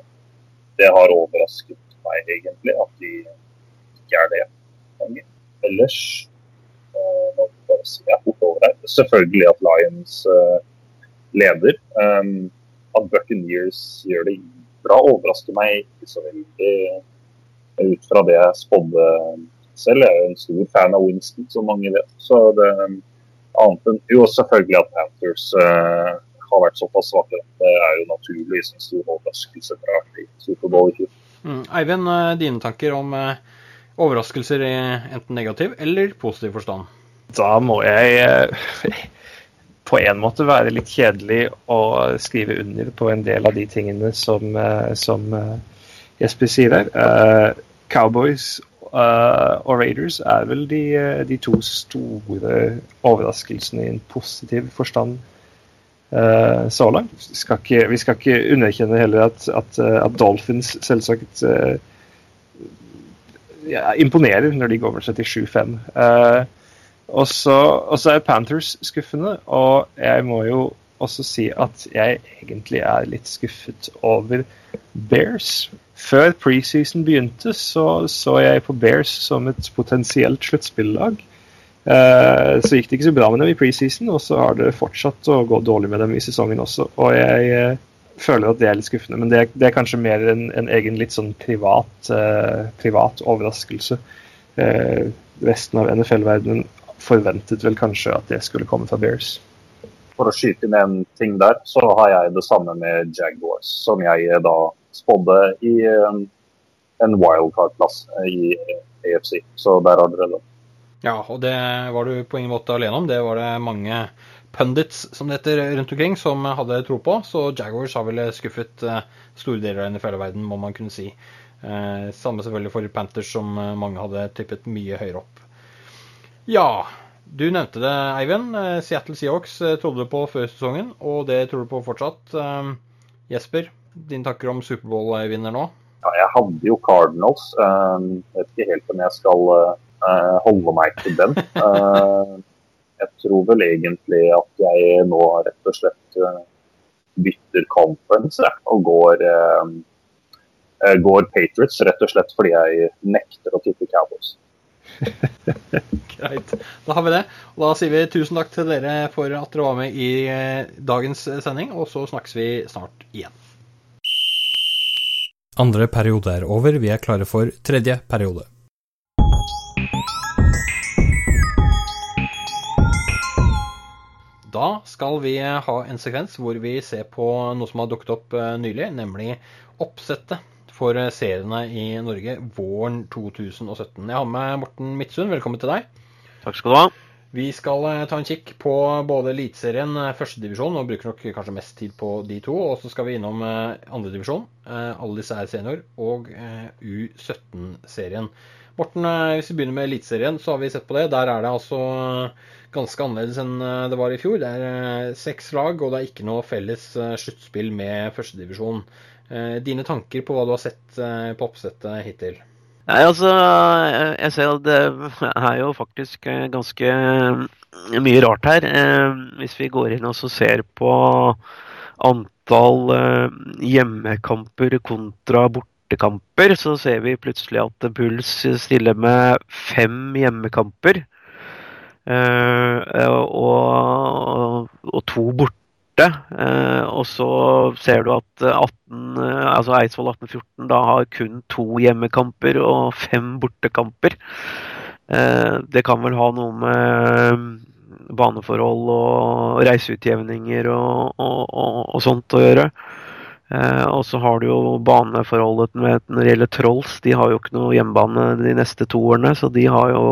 det har overrasket meg egentlig at de ikke er det. Ellers uh, nå bare si fort over her. Selvfølgelig at Lions uh, leder. Um, at Buccaneers gjør det bra, overrasker meg ikke så veldig ut fra det jeg spådde selv. Jeg er jo en stor fan av Winston, som mange vet. Så det, Annet enn jo selvfølgelig at Panthers uh, har vært såpass svake. Det er jo naturligvis en stor overraskelse fra Superbowl i fjor. Mm. Eivind, eh, dine tanker om uh, overraskelser i enten negativ eller positiv forstand? Da må jeg uh, på en måte være litt kjedelig å skrive under på en del av de tingene som, som Jesper sier her. Cowboys Uh, og Raiders er vel de, eh, de, to store overraskelsene i en positiv forstand uh, så langt. Vi skal, ikke, vi skal ikke underkjenne heller at, at, at Dolphins selvsagt uh, ja, imponerer når de går over 37-5. og så er Panthers skuffende, og jeg må jo også si at jeg egentlig er litt skuffet over Bears. Før preseason begynte, så så jeg på Bears som et potensielt sluttspillag. Uh, så gikk det ikke så bra med dem i preseason, og så har det fortsatt å gå dårlig med dem i sesongen også. Og jeg uh, føler at det er litt skuffende, men det, det er kanskje mer en, en, egen litt sånn privat, uh, privat overraskelse. resten av NFL-verdenen forventet vel kanskje at det skulle komme fra Bears. For å skyte inn en ting der, så har jeg det samme med Jaguars, som jeg da spådde i um, en wildcard-plass i AFC. Så der har dere det. Ja, og det var du på ingen måte alene om. Det var det mange pundits, som det heter, rundt omkring, som hadde tro på. Så Jaguars har vel skuffet uh, store deler av NFL-verden, må man kunne si. Uh, samme selvfølgelig for Panthers, som mange hadde tippet mye høyere opp. Ja, du nevnte det, Eivind. Seattle Seahawks trodde du på før sesongen, og det tror du på fortsatt. Jesper, dine takker om Superbowl-vinner nå? Ja, jeg hadde jo Cardinals. Jeg vet ikke helt om jeg skal holde meg til den. Jeg tror vel egentlig at jeg nå rett og slett bytter conference og går, går Patriots, rett og slett fordi jeg nekter å tippe Cowboys. Greit. Da har vi det. Og da sier vi tusen takk til dere for at dere var med i dagens sending, og så snakkes vi snart igjen. Andre periode er over, vi er klare for tredje periode. Da skal vi ha en sekvens hvor vi ser på noe som har dukket opp eh, nylig, nemlig oppsettet for seriene i Norge våren 2017. Jeg har med Morten Midtsund, velkommen til deg. Takk skal du ha. Vi skal eh, ta en kikk på både Eliteserien, eh, førstedivisjon, og bruker nok kanskje mest tid på de to. Og så skal vi innom eh, andredivisjon, alle disse er senior, og U17-serien. Morten, hvis vi begynner med Eliteserien, så har vi sett på det. Der er det altså ganske annerledes enn det var i fjor. Det er seks lag, og det er ikke noe felles sluttspill med førstedivisjon. Dine tanker på hva du har sett på oppsettet hittil? Nei, altså, jeg ser at det er jo faktisk ganske mye rart her. Hvis vi går inn og ser på antall hjemmekamper kontra bortekamper, så ser vi plutselig at Puls stiller med fem hjemmekamper. Og, og to borte borte. Eh, og så ser du at 18, eh, altså Eidsvoll 1814 da har kun to hjemmekamper og fem bortekamper. Eh, det kan vel ha noe med baneforhold og reiseutjevninger og, og, og, og sånt å gjøre. Eh, og så har du jo baneforholdet når det gjelder Trolls. De har jo ikke noe hjemmebane de neste to årene, så de har jo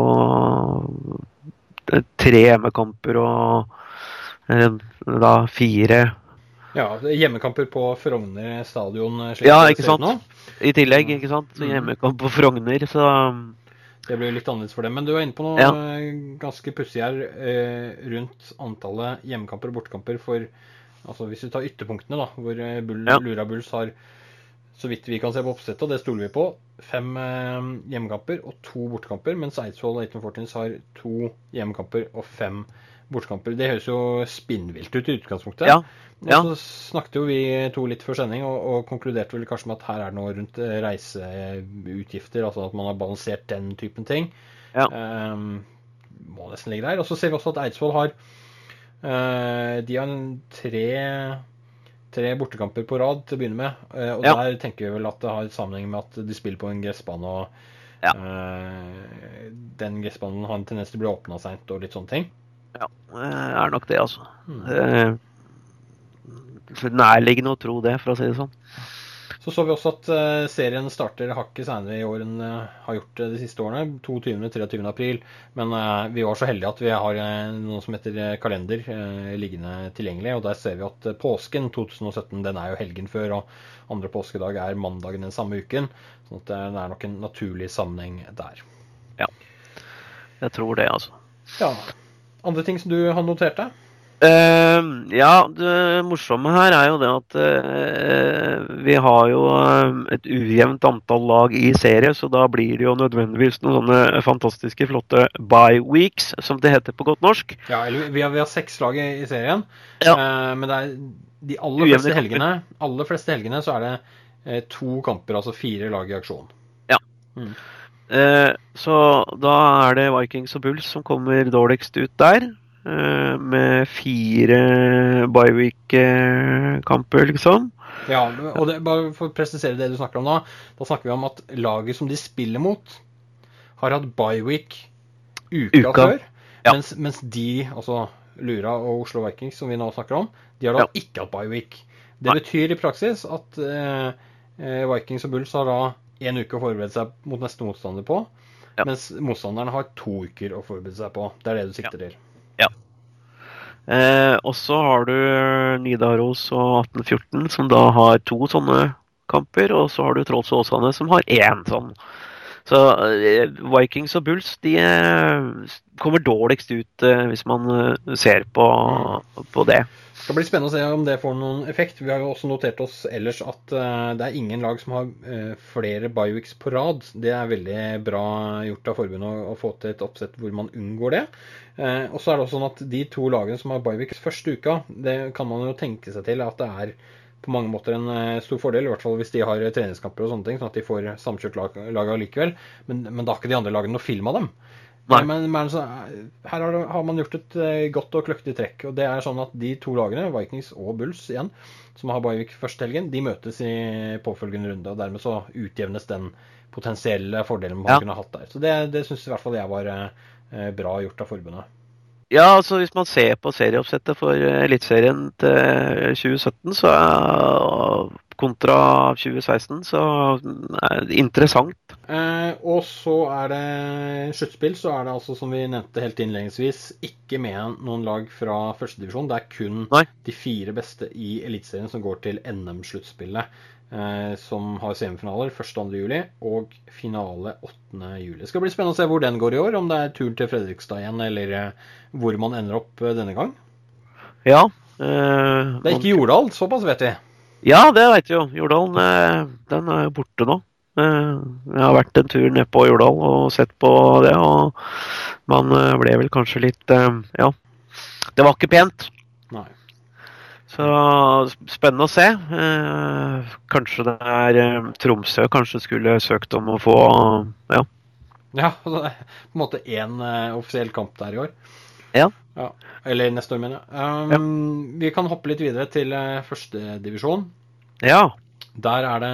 tre hjemmekamper og da fire Ja, hjemmekamper på Frogner stadion. ja, ikke sant. Nå. I tillegg, ikke sant. Så mm. hjemmekamp på Frogner, så Det blir litt annerledes for dem. Men du er inne på noe ja. ganske pussig her eh, rundt antallet hjemmekamper og bortekamper for Altså hvis vi tar ytterpunktene, da, hvor eh, Bull, ja. Lura Bulls har så vidt vi kan se på oppsettet, og det stoler vi på, fem eh, hjemmekamper og to bortekamper, mens Eidsvoll og 1814 har to hjemmekamper og fem bortekamper bortekamper. Det høres jo spinnvilt ut i utgangspunktet. Ja. Ja. Og så snakket jo vi to litt før sending og, og, konkluderte vel kanskje med at her er det noe rundt eh, reiseutgifter, altså at man har balansert den typen ting. Ja. Um, må nesten ligge der. Og så ser vi også at Eidsvoll har uh, De har tre, tre bortekamper på rad til å begynne med. Uh, og ja. der tenker vi vel at det har sammenheng med at de spiller på en gressbane. og ja. uh, Den gressbanen har en tendens til å bli åpna seint og litt sånne ting. Ja, det er nok det, altså. Mm. Nærliggende å tro det, for å si det sånn. Så så vi også at uh, serien starter hakket senere i år enn uh, har gjort de siste årene. 22.-23. april. Men vi var så heldige at vi har noe som heter kalender liggende tilgjengelig. Og der ser vi at påsken 2017 den er jo helgen før, og andre påskedag er mandagen den samme uken. sånn at det er nok en naturlig sammenheng der. Ja, jeg tror det, altså. Ja, andre ting som du har notert deg? Uh, ja, det morsomme her er jo det at uh, vi har jo uh, et ujevnt antall lag i serie, så da blir det jo nødvendigvis noen sånne fantastiske, flotte bye weeks, som det heter på godt norsk. Ja, eller vi har, vi har seks lag i, i serien, ja. men det er de aller fleste, helgene, aller fleste helgene så er det to kamper, altså fire lag i aksjon. Ja. Mm. Eh, så da er det Vikings og Bulls som kommer dårligst ut der. Eh, med fire Byweek-kamper, liksom. Ja, og det, bare for å presisere det du snakker om da. Da snakker vi om at laget som de spiller mot, har hatt Byweek uka, uka. før. Ja. Mens, mens, de, altså Lura og Oslo Vikings, som vi nå snakker om, de har da ja. ikke hatt Byweek. Det Nei. betyr i praksis at eh, eh Vikings og Bulls har da én uke å forberede seg mot neste motstander på. Ja. Mens motstanderen har to uker å forberede seg på. Det er det du sikter ja. til. Ja. Eh, og så har du Nidaros og 1814, som da har to sånne kamper. Og så har du Trolls og Åsane, som har én sånn. Så eh, Vikings og Bulls de eh, kommer dårligst ut eh, hvis man eh, ser på, på det. Det skal bli spennende å se om det får noen effekt. Vi har jo også notert oss ellers at uh, det er ingen lag som har uh, flere bioweeks på rad. Det er veldig bra gjort av forbundet å, få til et oppsett hvor man unngår det. Uh, og så er det også sånn at de to lagene som har bioweeks første uka, det kan man jo tenke seg til at det er på mange måter en stor fordel, i hvert fall hvis de har treningskamper og sånne ting, sånn at de får samkjørt lag, laget allikevel. Men, men da har ikke de andre lagene noe film av dem. Nei. Men, men så, her har, har, man gjort et uh, godt og kløktig trekk. og det er sånn at De to lagene, Vikings og Bulls igjen, som har Bayvik første helgen, de møtes i påfølgende runde. og Dermed så utjevnes den potensielle fordelen man ja. kunne hatt der. Så Det, det syns i hvert fall jeg var eh, bra gjort av forbundet. Ja, altså hvis man ser på serieoppsettet for Eliteserien til 2017, så er kontra 2016, så er det interessant. Eh, og så er det sluttspill, så er det altså, som vi nevnte helt innledningsvis, ikke med noen lag fra førstedivisjon. Det er kun Nei. de fire beste i Eliteserien som går til NM-sluttspillet. eh, som har semifinaler 1.-2. juli og finale 8. juli. Det skal bli spennende å se hvor den går i år, om det er turen til Fredrikstad igjen, eller eh, hvor man ender opp eh, denne gang. Ja. Eh, det er ikke Jordal, såpass vet vi. Ja, det vet vi jo. Jordalen den er jo borte nå. Jeg har vært en tur ned på Jordal og sett på det, og man ble vel kanskje litt Ja. Det var ikke pent. Nei. Så spennende å se. Eh, kanskje det er eh, Tromsø kanskje skulle søkt om å få Ja. Ja, på en måte én eh, offisiell kamp der i år. Ja. ja. Eller neste år, mener jeg. Um, ja. Vi kan hoppe litt videre til uh, førstedivisjon. Ja. Der er det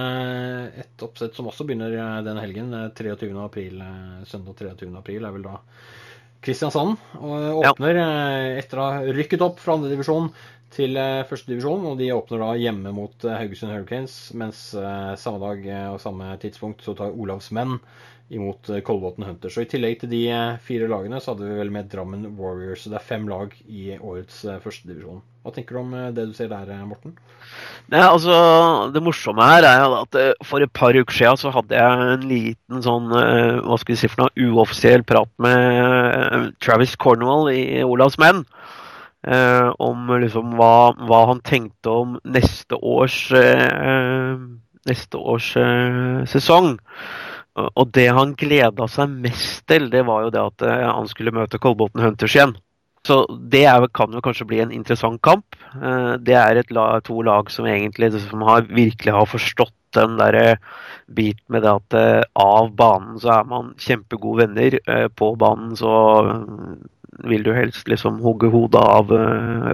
et oppsett som også begynner den helgen. 23. april, søndag 23. april er vel da Kristiansand. Og åpner ja. etter å ha rykket opp fra andredivisjon til eh, førstedivisjon. Og de åpner da hjemme mot eh, Haugesund Hurricanes, mens eh, samme dag og samme tidspunkt så tar Olavs menn imot Kolbotn Hunters. Og I tillegg til de fire lagene så hadde vi vel med Drammen Warriors. Så det er fem lag i årets førstedivisjon. Hva tenker du om det du ser der, Morten? Det, altså, Det morsomme her er at for et par uker siden så hadde jeg en liten sånn hva skal vi si for noe, uoffisiell prat med Travis Cornwall i Olavs menn. Eh, om liksom hva, hva, han tenkte om neste års, eh, neste års eh, sesong. Og det han gleda seg mest til, det var jo det at eh, han skulle møte Kolbotn Hunters igjen. Så det er, kan jo kanskje bli en interessant kamp. Eh, det er et, to lag som egentlig som har, virkelig har forstått den der biten med det at eh, av banen så er man kjempegode venner. På banen så vil du helst liksom hogge hodet av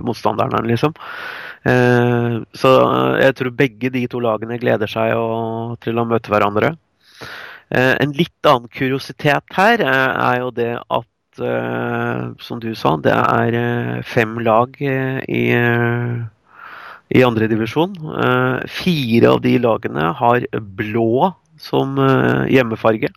motstanderen, liksom. Så jeg tror begge de to lagene gleder seg til å møte hverandre. Uh, en litt annen kuriositet her er jo det at, som du sa, det er fem lag i, i andredivisjon. Fire av de lagene har blå som hjemmefarge.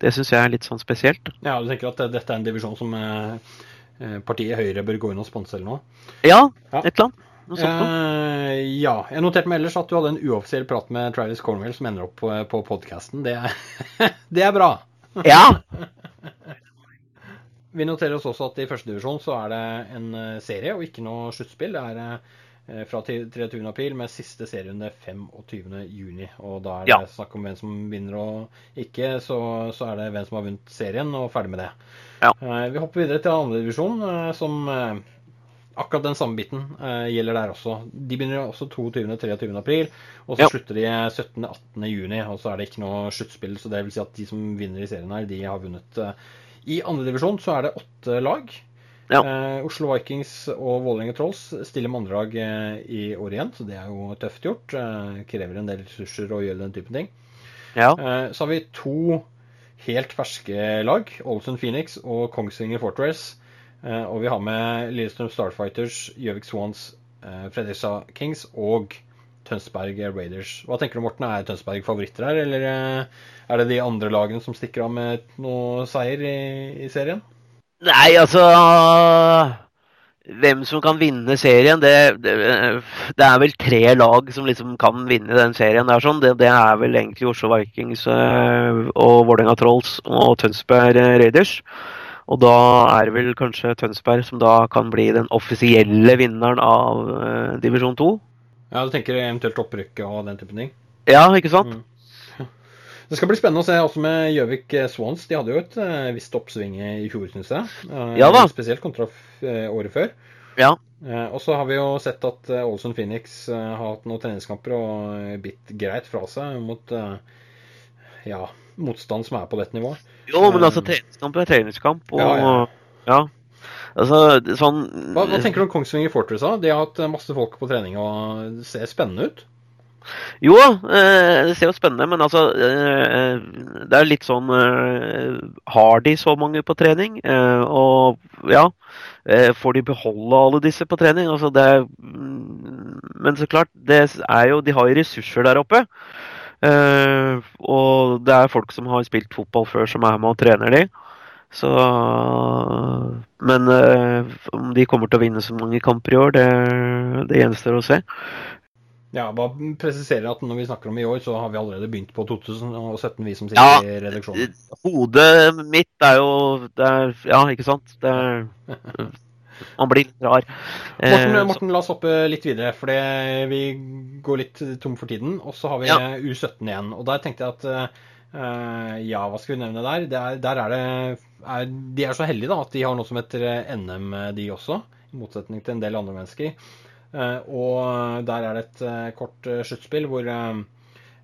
Det syns jeg er litt sånn spesielt. Ja, Du tenker at dette er en divisjon som eh, eh, partiet Høyre bør gå inn og sponse eller noe? Ja, ja. et eller annet. Eh, ja. Jeg noterte meg ellers at du hadde en uoffisiell prat med Travis Cornwell som ender opp på, på podkasten. Det, det, er bra. Ja. Vi noterer oss også at i førstedivisjon så er det en eh, serie og ikke noe sluttspill. Det er Eh, fra 23. april med siste serierunde 25.6. Og da er det ja. snakk om hvem som vinner og ikke, så, så, er det hvem som har vunnet serien, og ferdig med det. Ja. Eh, vi hopper videre til andredivisjon, eh, som akkurat den samme biten gjelder der også. De begynner også 22.-23. april, og så ja. slutter de 17.-18. juni. Og så er det ikke noe sluttspill, så det vil si at de som vinner i serien her, de har vunnet. I andredivisjon så er det åtte lag. Ja. Uh, Oslo Vikings og Vålerenga Trolls stiller med andrelag eh, i år igjen, så det er jo tøft gjort. Krever en del ressurser å gjøre den typen ting. Ja. Så har vi to helt ferske lag, Ålesund Phoenix og Kongsvinger Fortress. Eh, og vi har med Lillestrøm Starfighters, Gjøvik Swans, eh, Fredrikstad Kings og Tønsberg Raiders. Hva tenker du, Morten? Er Tønsberg favoritter her, eller er det de andre lagene som stikker av med noe seier i, i serien? Nei, altså Hvem som kan vinne serien, det, det, det, er vel tre lag som liksom kan vinne den serien. der sånn. Det, det er vel egentlig Oslo Vikings og Vålerenga Trolls og Tønsberg Raiders. Og da er det vel kanskje Tønsberg som da kan bli den offisielle vinneren av uh, divisjon 2. Ja, du tenker eventuelt opprykket og den typen ting? Ja, ikke sant? Mm. Det skal bli spennende å se også med Gjøvik eh, Swans. De hadde jo et uh, visst oppsving i fjor, syns jeg. Uh, ja da. Spesielt kontra året før. Ja. Og så har vi jo sett at Ålesund Phoenix har hatt noen treningskamper og bitt greit fra seg mot ja, motstand som er på dette nivået. Jo, men altså treningskamp er treningskamp. Og, ja, ja. ja. Altså, sånn hva, hva, tenker du om Kongsvinger Fortress? da? De har hatt masse folk på trening og det ser spennende ut? Jo, eh, det ser jo spennende men altså eh, Det er litt sånn eh, Har de så mange på trening? Og ja, får de beholde alle disse på trening? Altså det er, Men så klart, det er jo De har jo ressurser der oppe. Og det er folk som har spilt fotball før, som er med og trener de. Så Men om de kommer til å vinne så mange kamper i år, det, det gjenstår å se. Ja, bare presiserer at når vi snakker om i år, så har vi allerede begynt på 2017, vi som sitter ja, i redaksjonen. Hodet mitt er jo det er, Ja, ikke sant? Det er, man blir litt rar. Morten, eh, Morten, la oss hoppe litt videre, for vi går litt tom for tiden. Og så har vi ja. U17 igjen. Og der tenkte jeg at uh, Ja, hva skal vi nevne der? der, der er det er, De er så heldige da, at de har noe som heter NM, de også. I motsetning til en del andre mennesker. Eh, og der er det et eh, kort eh, sluttspill hvor,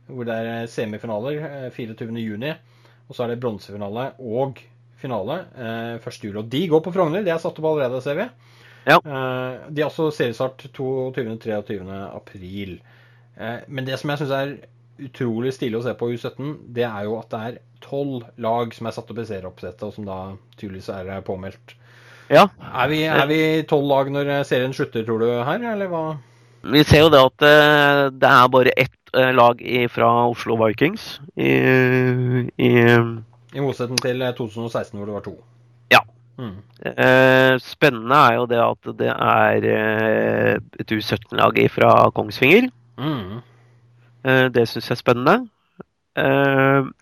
hvor, det er semifinaler 24.6. Og så er det bronsefinale og finale 1.7. Og de går på Frogner. Det er satt opp allerede, ser vi. Ja. De har også seriestart 22.-23. april. Men det som jeg syns er utrolig stilig å se på U17, det er jo at det er tolv lag som er satt opp i serieoppsettet, og som da tydeligvis er påmeldt ja. Er vi tolv lag når serien slutter, tror du, her, eller hva? Vi ser jo det at eh, det er bare ett eh, lag fra Oslo Vikings i, i I motsetning til 2016 hvor det var to. Ja. Mm. Spennende er jo det at det er et U17-lag fra Kongsvinger. Mm. Det syns jeg er spennende.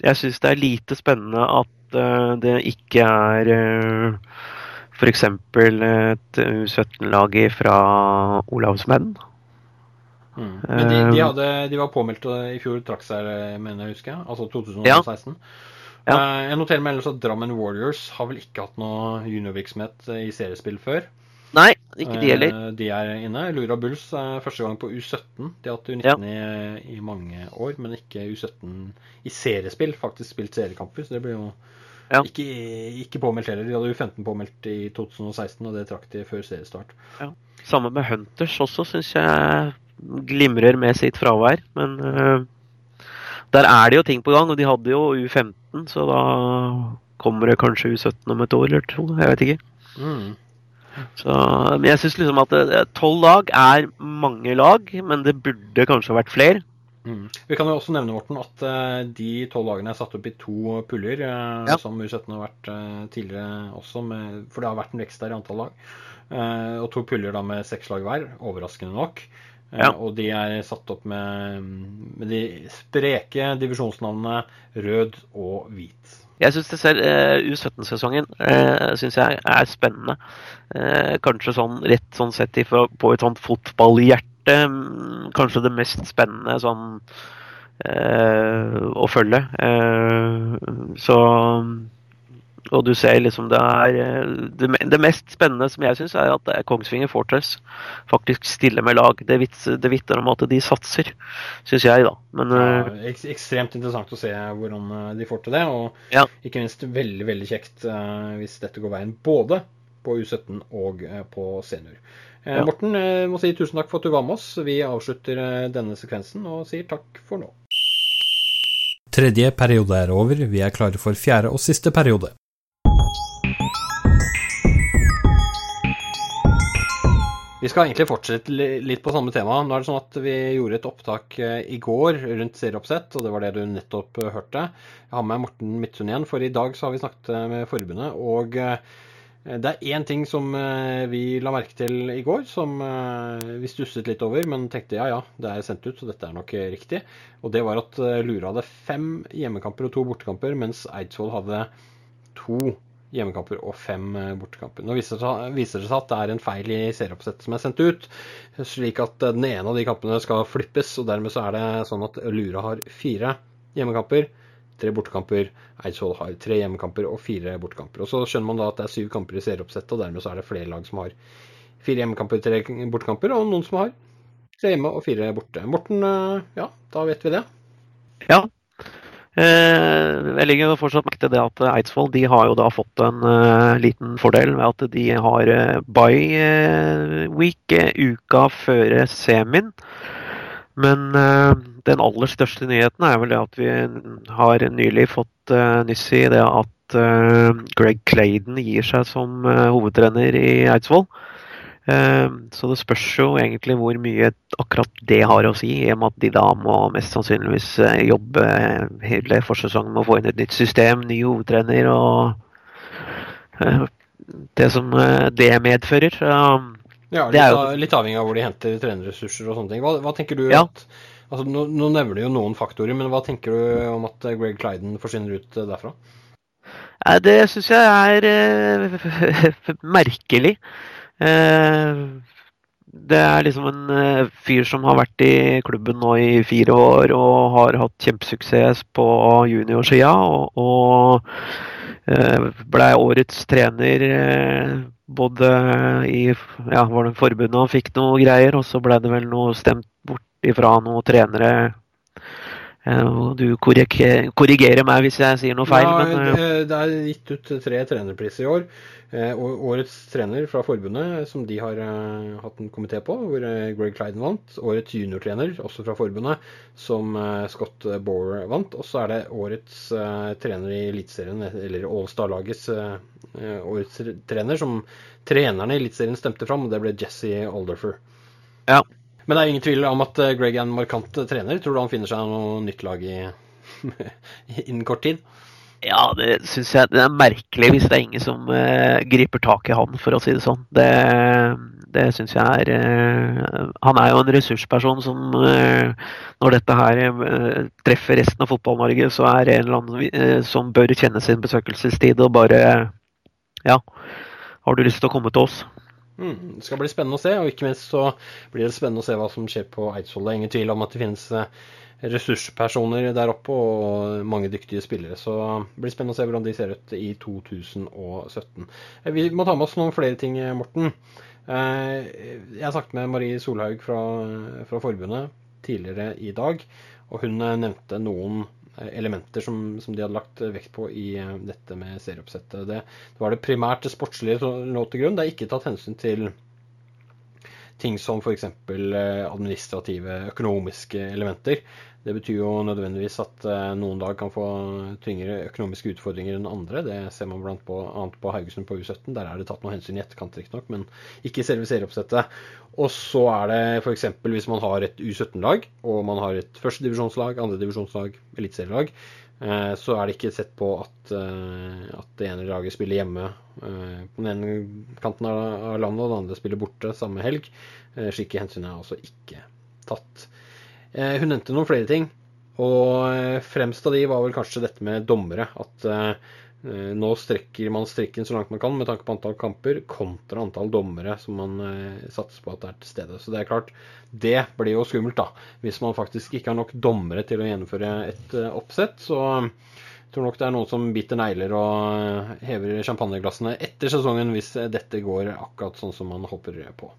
Jeg syns det er lite spennende at det ikke er F.eks. et U17-lag fra Olavsmenn. Mm. Men de, de, hadde, de, var påmeldt i fjor, trakk seg, mener jeg husker, altså 2016. Ja. Ja. Eh, jeg noterer meg ellers at Drammen Warriors har vel ikke hatt noe juniorvirksomhet i seriespill før. Nei, ikke de heller. Eh, de er inne. Lura Bulls er første gang på U17. De har hatt U19 ja. i, i, mange år, men ikke U17 i seriespill. Faktisk spilt seriekamper, så det blir jo ja. Ikke, ikke, påmeldt heller. De hadde U15 påmeldt i 2016, og det trakk de før seriestart. Ja. Samme med Hunters også, syns jeg glimrer med sitt fravær. Men uh, der er det jo ting på gang, og de hadde jo U15, så da kommer det kanskje U17 om et år eller to. Jeg vet ikke. Mm. Så, men jeg syns liksom at eh, tolv lag er mange lag, men det burde kanskje vært flere. Mm. Vi kan jo også nevne Morten, at uh, de tolv lagene er satt opp i to puljer, uh, ja. som U17 har vært tidligere også, med, for det har vært en vekst der i antall lag. og to puljer da med seks lag hver, overraskende nok. Ja. Og de er satt opp med, med de spreke divisjonsnavnene rød og hvit. Jeg syns U17-sesongen uh, synes jeg er spennende. Uh, kanskje sånn rett sånn sett på et sånt fotballhjerte um, kanskje det mest spennende sånn uh, å følge. Eh, så og du ser liksom det er eh, Det, det mest spennende som jeg syns, er at det er Kongsvinger Fortress faktisk stiller med lag. Det, vits, det vitner om at de satser, syns jeg, da. Men, ja, eh, ek ekstremt interessant å se hvordan eh, de får til det. Og ja. ikke minst veldig veldig kjekt uh, hvis dette går veien både på U17 og uh, på senior. Eh, ja. Morten, jeg eh, må si tusen takk for at du var med oss. Vi avslutter eh, denne sekvensen og sier takk for nå. Tredje periode er over, vi er klare for fjerde og siste periode. Vi skal egentlig fortsette litt på samme tema. Nå er det sånn at Vi gjorde et opptak i går rundt serieoppsett, og det var det du nettopp hørte. Jeg har med Morten Midtsund igjen, for i dag så har vi snakket med forbundet. og Eh, det er én ting som eh, vi la merke til i går, som eh, vi stusset litt over, men tenkte ja ja, det er sendt ut, så dette er nok riktig. Og det var at Lura hadde fem hjemmekamper og to bortekamper, mens Eidsvoll hadde to hjemmekamper og fem bortekamper. Nå viser det seg at det er en feil i serieoppsettet som er sendt ut, slik at den ene av de kampene skal flippes, og dermed så er det sånn at Lura har fire hjemmekamper tre bortekamper. Eidsvoll har tre hjemmekamper og fire bortekamper. Og Så skjønner man da at det er syv kamper i serieoppsettet, og dermed så er det flere lag som har fire hjemmekamper, tre bortekamper, og noen som har tre hjemme og fire borte. Morten, eh, ja, da vet vi det. Ja. Eh, jeg legger fortsatt merke til det at Eidsvoll de har jo da fått en uh, liten fordel ved at de har uh, bye week uka før semien. Men den aller største nyheten er vel det at vi har nylig fått nyss i det at Greg Claydon gir seg som hovedtrener i Eidsvoll. Uh, så det spørs jo egentlig hvor mye akkurat det har å si, i og med at de da må mest sannsynligvis jobbe hele forsesongen med å få inn et nytt system, ny hovedtrener og det som det medfører. Ja, litt, jo... litt, avhengig av hvor de henter trenerressurser og sånne ting. Hva, hva tenker du ja. at altså, nå, nå, nevner du jo noen faktorer, men hva tenker du om at Greg Clyden forsvinner ut derfra? Det syns jeg er merkelig. Uh, det er liksom en uh, fyr som har vært i klubben nå i fire år og har hatt kjempesuksess på juniorsida. Og, og uh, ble årets trener både i ja, var det forbundet han fikk noe greier, og så ble det vel noe stemt bort ifra noen trenere du korrigerer meg hvis jeg sier noe feil. Ja, men, det er gitt ut tre trenerpriser i år. Eh, årets trener fra forbundet, som de har eh, hatt en komité på, hvor eh, Greg Clyden vant. Årets juniortrener, også fra forbundet, som Scott Bower vant. Og så er det årets trener i Eliteserien, eller Ålstad-lagets årets trener, som trenerne i Eliteserien stemte fram, og det ble Jesse Alderfer. Ja. Men det er ingen tvil om at Greg er en markant trener. Tror du han finner seg noe nytt lag i innen kort tid? Ja, det syns jeg det er merkelig hvis det er ingen som uh, griper tak i han, for å si det sånn. Det, det syns jeg er uh, Han er jo en ressursperson som uh, Når dette her treffer resten av Fotball-Norge, så er det en eller annen som bør kjenne sin besøkelsestid og bare Ja, har du lyst til å komme til oss? Mm, det skal bli spennende å se, og ikke minst så blir det spennende å se hva som skjer på Eidsvoll. Det er ingen tvil om at det finnes ressurspersoner der oppe og mange dyktige spillere. Så det blir spennende å se hvordan de ser ut i 2017. Eh, vi må ta med oss noen flere ting, Morten. Eh, jeg har snakket med Marie Solhaug fra, fra forbundet tidligere i dag, og hun eh, nevnte noen elementer som, som, de hadde lagt vekt på i dette med serieoppsettet. Det, det var det primært det sportslige lå til grunn. Det er ikke tatt hensyn til ting som f.eks. administrative, økonomiske elementer. Det betyr jo nødvendigvis at eh, noen dag kan få tyngre økonomiske utfordringer enn andre. Det ser man blant annet på Haugesund på U17. Der er det tatt noe hensyn i etterkant, riktignok, men ikke i selve serieoppsettet. Og så er det f.eks. hvis man har et U17-lag, og man har et førstedivisjonslag, andredivisjonslag, eliteserielag, eh, så er det ikke sett på at, eh, at det ene laget spiller hjemme på den ene kanten av landet, og det andre spiller borte samme helg. Slike hensyn er altså ikke tatt. Eh, hun nevnte noen flere ting. Og eh, fremst av de var vel kanskje dette med dommere. At eh, nå strekker man strikken så langt man kan med tanke på antall kamper, kontra antall dommere som man satser på at er til stede. Så det er klart, det blir jo skummelt, da. Hvis man faktisk ikke har nok dommere til å gjennomføre et oppsett. Så jeg tror nok det er noen som biter negler og hever champagneglassene etter sesongen hvis dette går akkurat sånn som man håper på.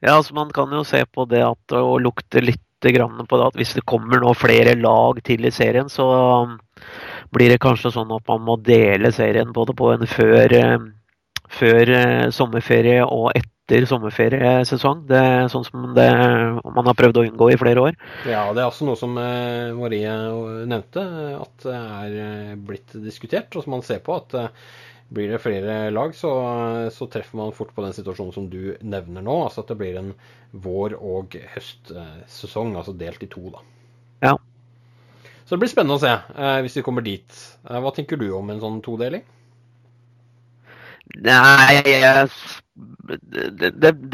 Ja, altså Man kan jo se på det at å lukte litt på det at hvis det kommer nå flere lag til i serien, så blir det kanskje sånn at man må dele serien både på en før, um, før uh, sommerferie og etter sommerferiesesong. Det er sånn som det, man har prøvd å unngå i flere år. Ja, det er også noe som uh, Marie nevnte, at det er blitt diskutert, og som man ser på. at blir det flere lag, så, så, treffer man fort på den situasjonen som du nevner nå. Altså at det blir en vår- og høstsesong, altså delt i to, da. Ja. Så det blir spennende å se eh, hvis vi kommer dit. Eh, hva tenker du om en sånn todeling? Nei, yes.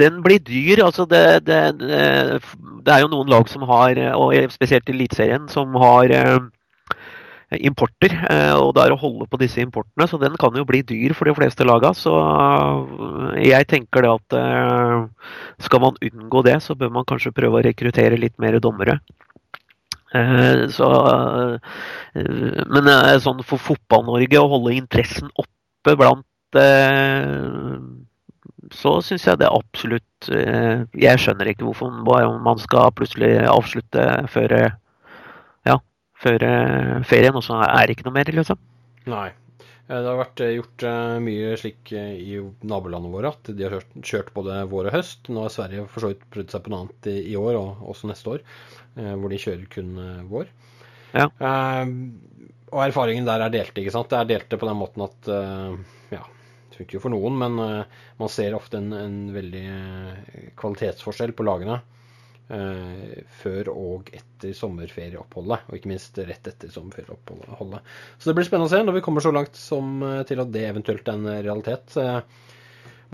den blir dyr. Altså det, det, det, er jo noen lag som har, og spesielt Eliteserien, som har eh, importer. Eh, og det er å holde på disse importene, så den kan jo bli dyr for de fleste laga. Så eh, jeg tenker det at eh, skal man unngå det, så bør man kanskje prøve å rekruttere litt mer dommere. Så, men sånn for Fotball-Norge å holde interessen oppe blant så syns jeg det absolutt Jeg skjønner ikke hvorfor man skal plutselig avslutte før før eh, ferien, og så er det ikke noe mer, liksom. Nei. Eh, det har vært eh, gjort mye slik i nabolandene våre at de har kjørt, kjørt både vår og høst. Nå har Sverige for så vidt prøvd seg på noe annet i, i, år, og også neste år, hvor de kjører kun vår. Ja. og erfaringen der er delte, ikke sant. Det er delte på den måten at ja, det funker jo for noen, men man ser ofte en, en veldig kvalitetsforskjell på lagene. Uh, før og etter sommerferieoppholdet, og ikke minst rett etter sommerferieoppholdet. Så det blir spennende å se når vi kommer så langt som uh, til at det eventuelt er en realitet. Uh,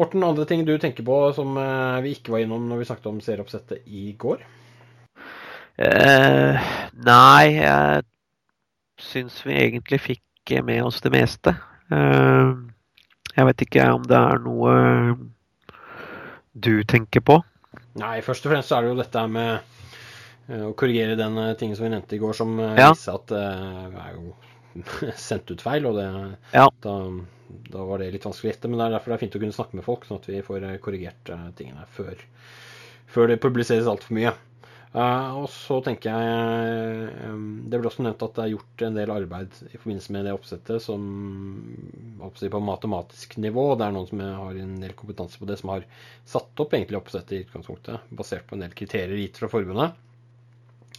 Morten, andre ting du tenker på som eh, vi ikke var innom når vi snakket om serieoppsettet i går? Uh, nei, jeg syns vi egentlig fikk med oss det meste. Uh, jeg vet ikke om det er noe du tenker på? Nei, først og fremst så er det jo dette med eh, å korrigere den eh, tingen som vi nevnte i går, som eh, Ja. viste at det er jo sendt ut feil. Og det, Ja. da, da var det litt vanskelig å gjette. Men det er derfor det er fint å kunne snakke med folk, sånn at vi får korrigert tingene før, før det publiseres altfor mye. Eh, og så tenker jeg eh, Det ble også nevnt at det er gjort en del arbeid i forbindelse med det oppsettet som si, på matematisk nivå. Det er noen som har en del kompetanse på det, som har satt opp egentlig oppsettet i utgangspunktet, basert på en del kriterier gitt fra forbundet.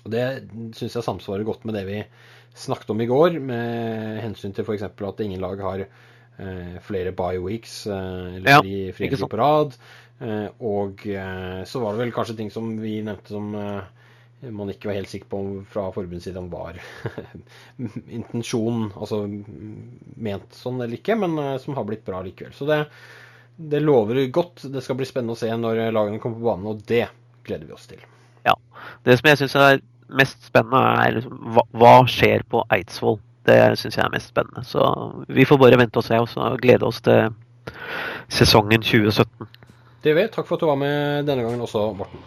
Og Det syns jeg samsvarer godt med det vi snakket om i går, med hensyn til f.eks. at ingen lag har eh, flere bye weeks eller Ja, fri, ikke på rad. Eh, og eh, så var det vel kanskje ting som vi nevnte som eh, man ikke var helt sikker på fra forbundets side om var intensjonen, altså ment sånn eller ikke, men som har blitt bra likevel. Så det, det lover godt. Det skal bli spennende å se når lagene kommer på banen, og det gleder vi oss til. Ja. Det som jeg syns er mest spennende, er liksom, hva, hva skjer på Eidsvoll. Det syns jeg er mest spennende. Så vi får bare vente og se, og glede oss til sesongen 2017. Det vi. Takk for at du var med denne gangen også, Morten.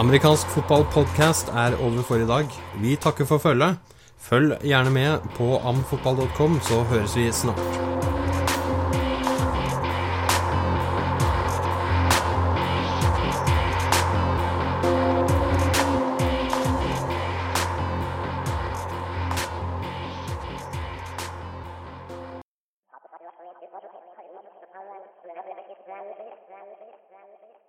Amerikansk fotballpodkast er over for i dag. Vi takker for følget. Følg gjerne med på amfotball.com, så høres vi snart.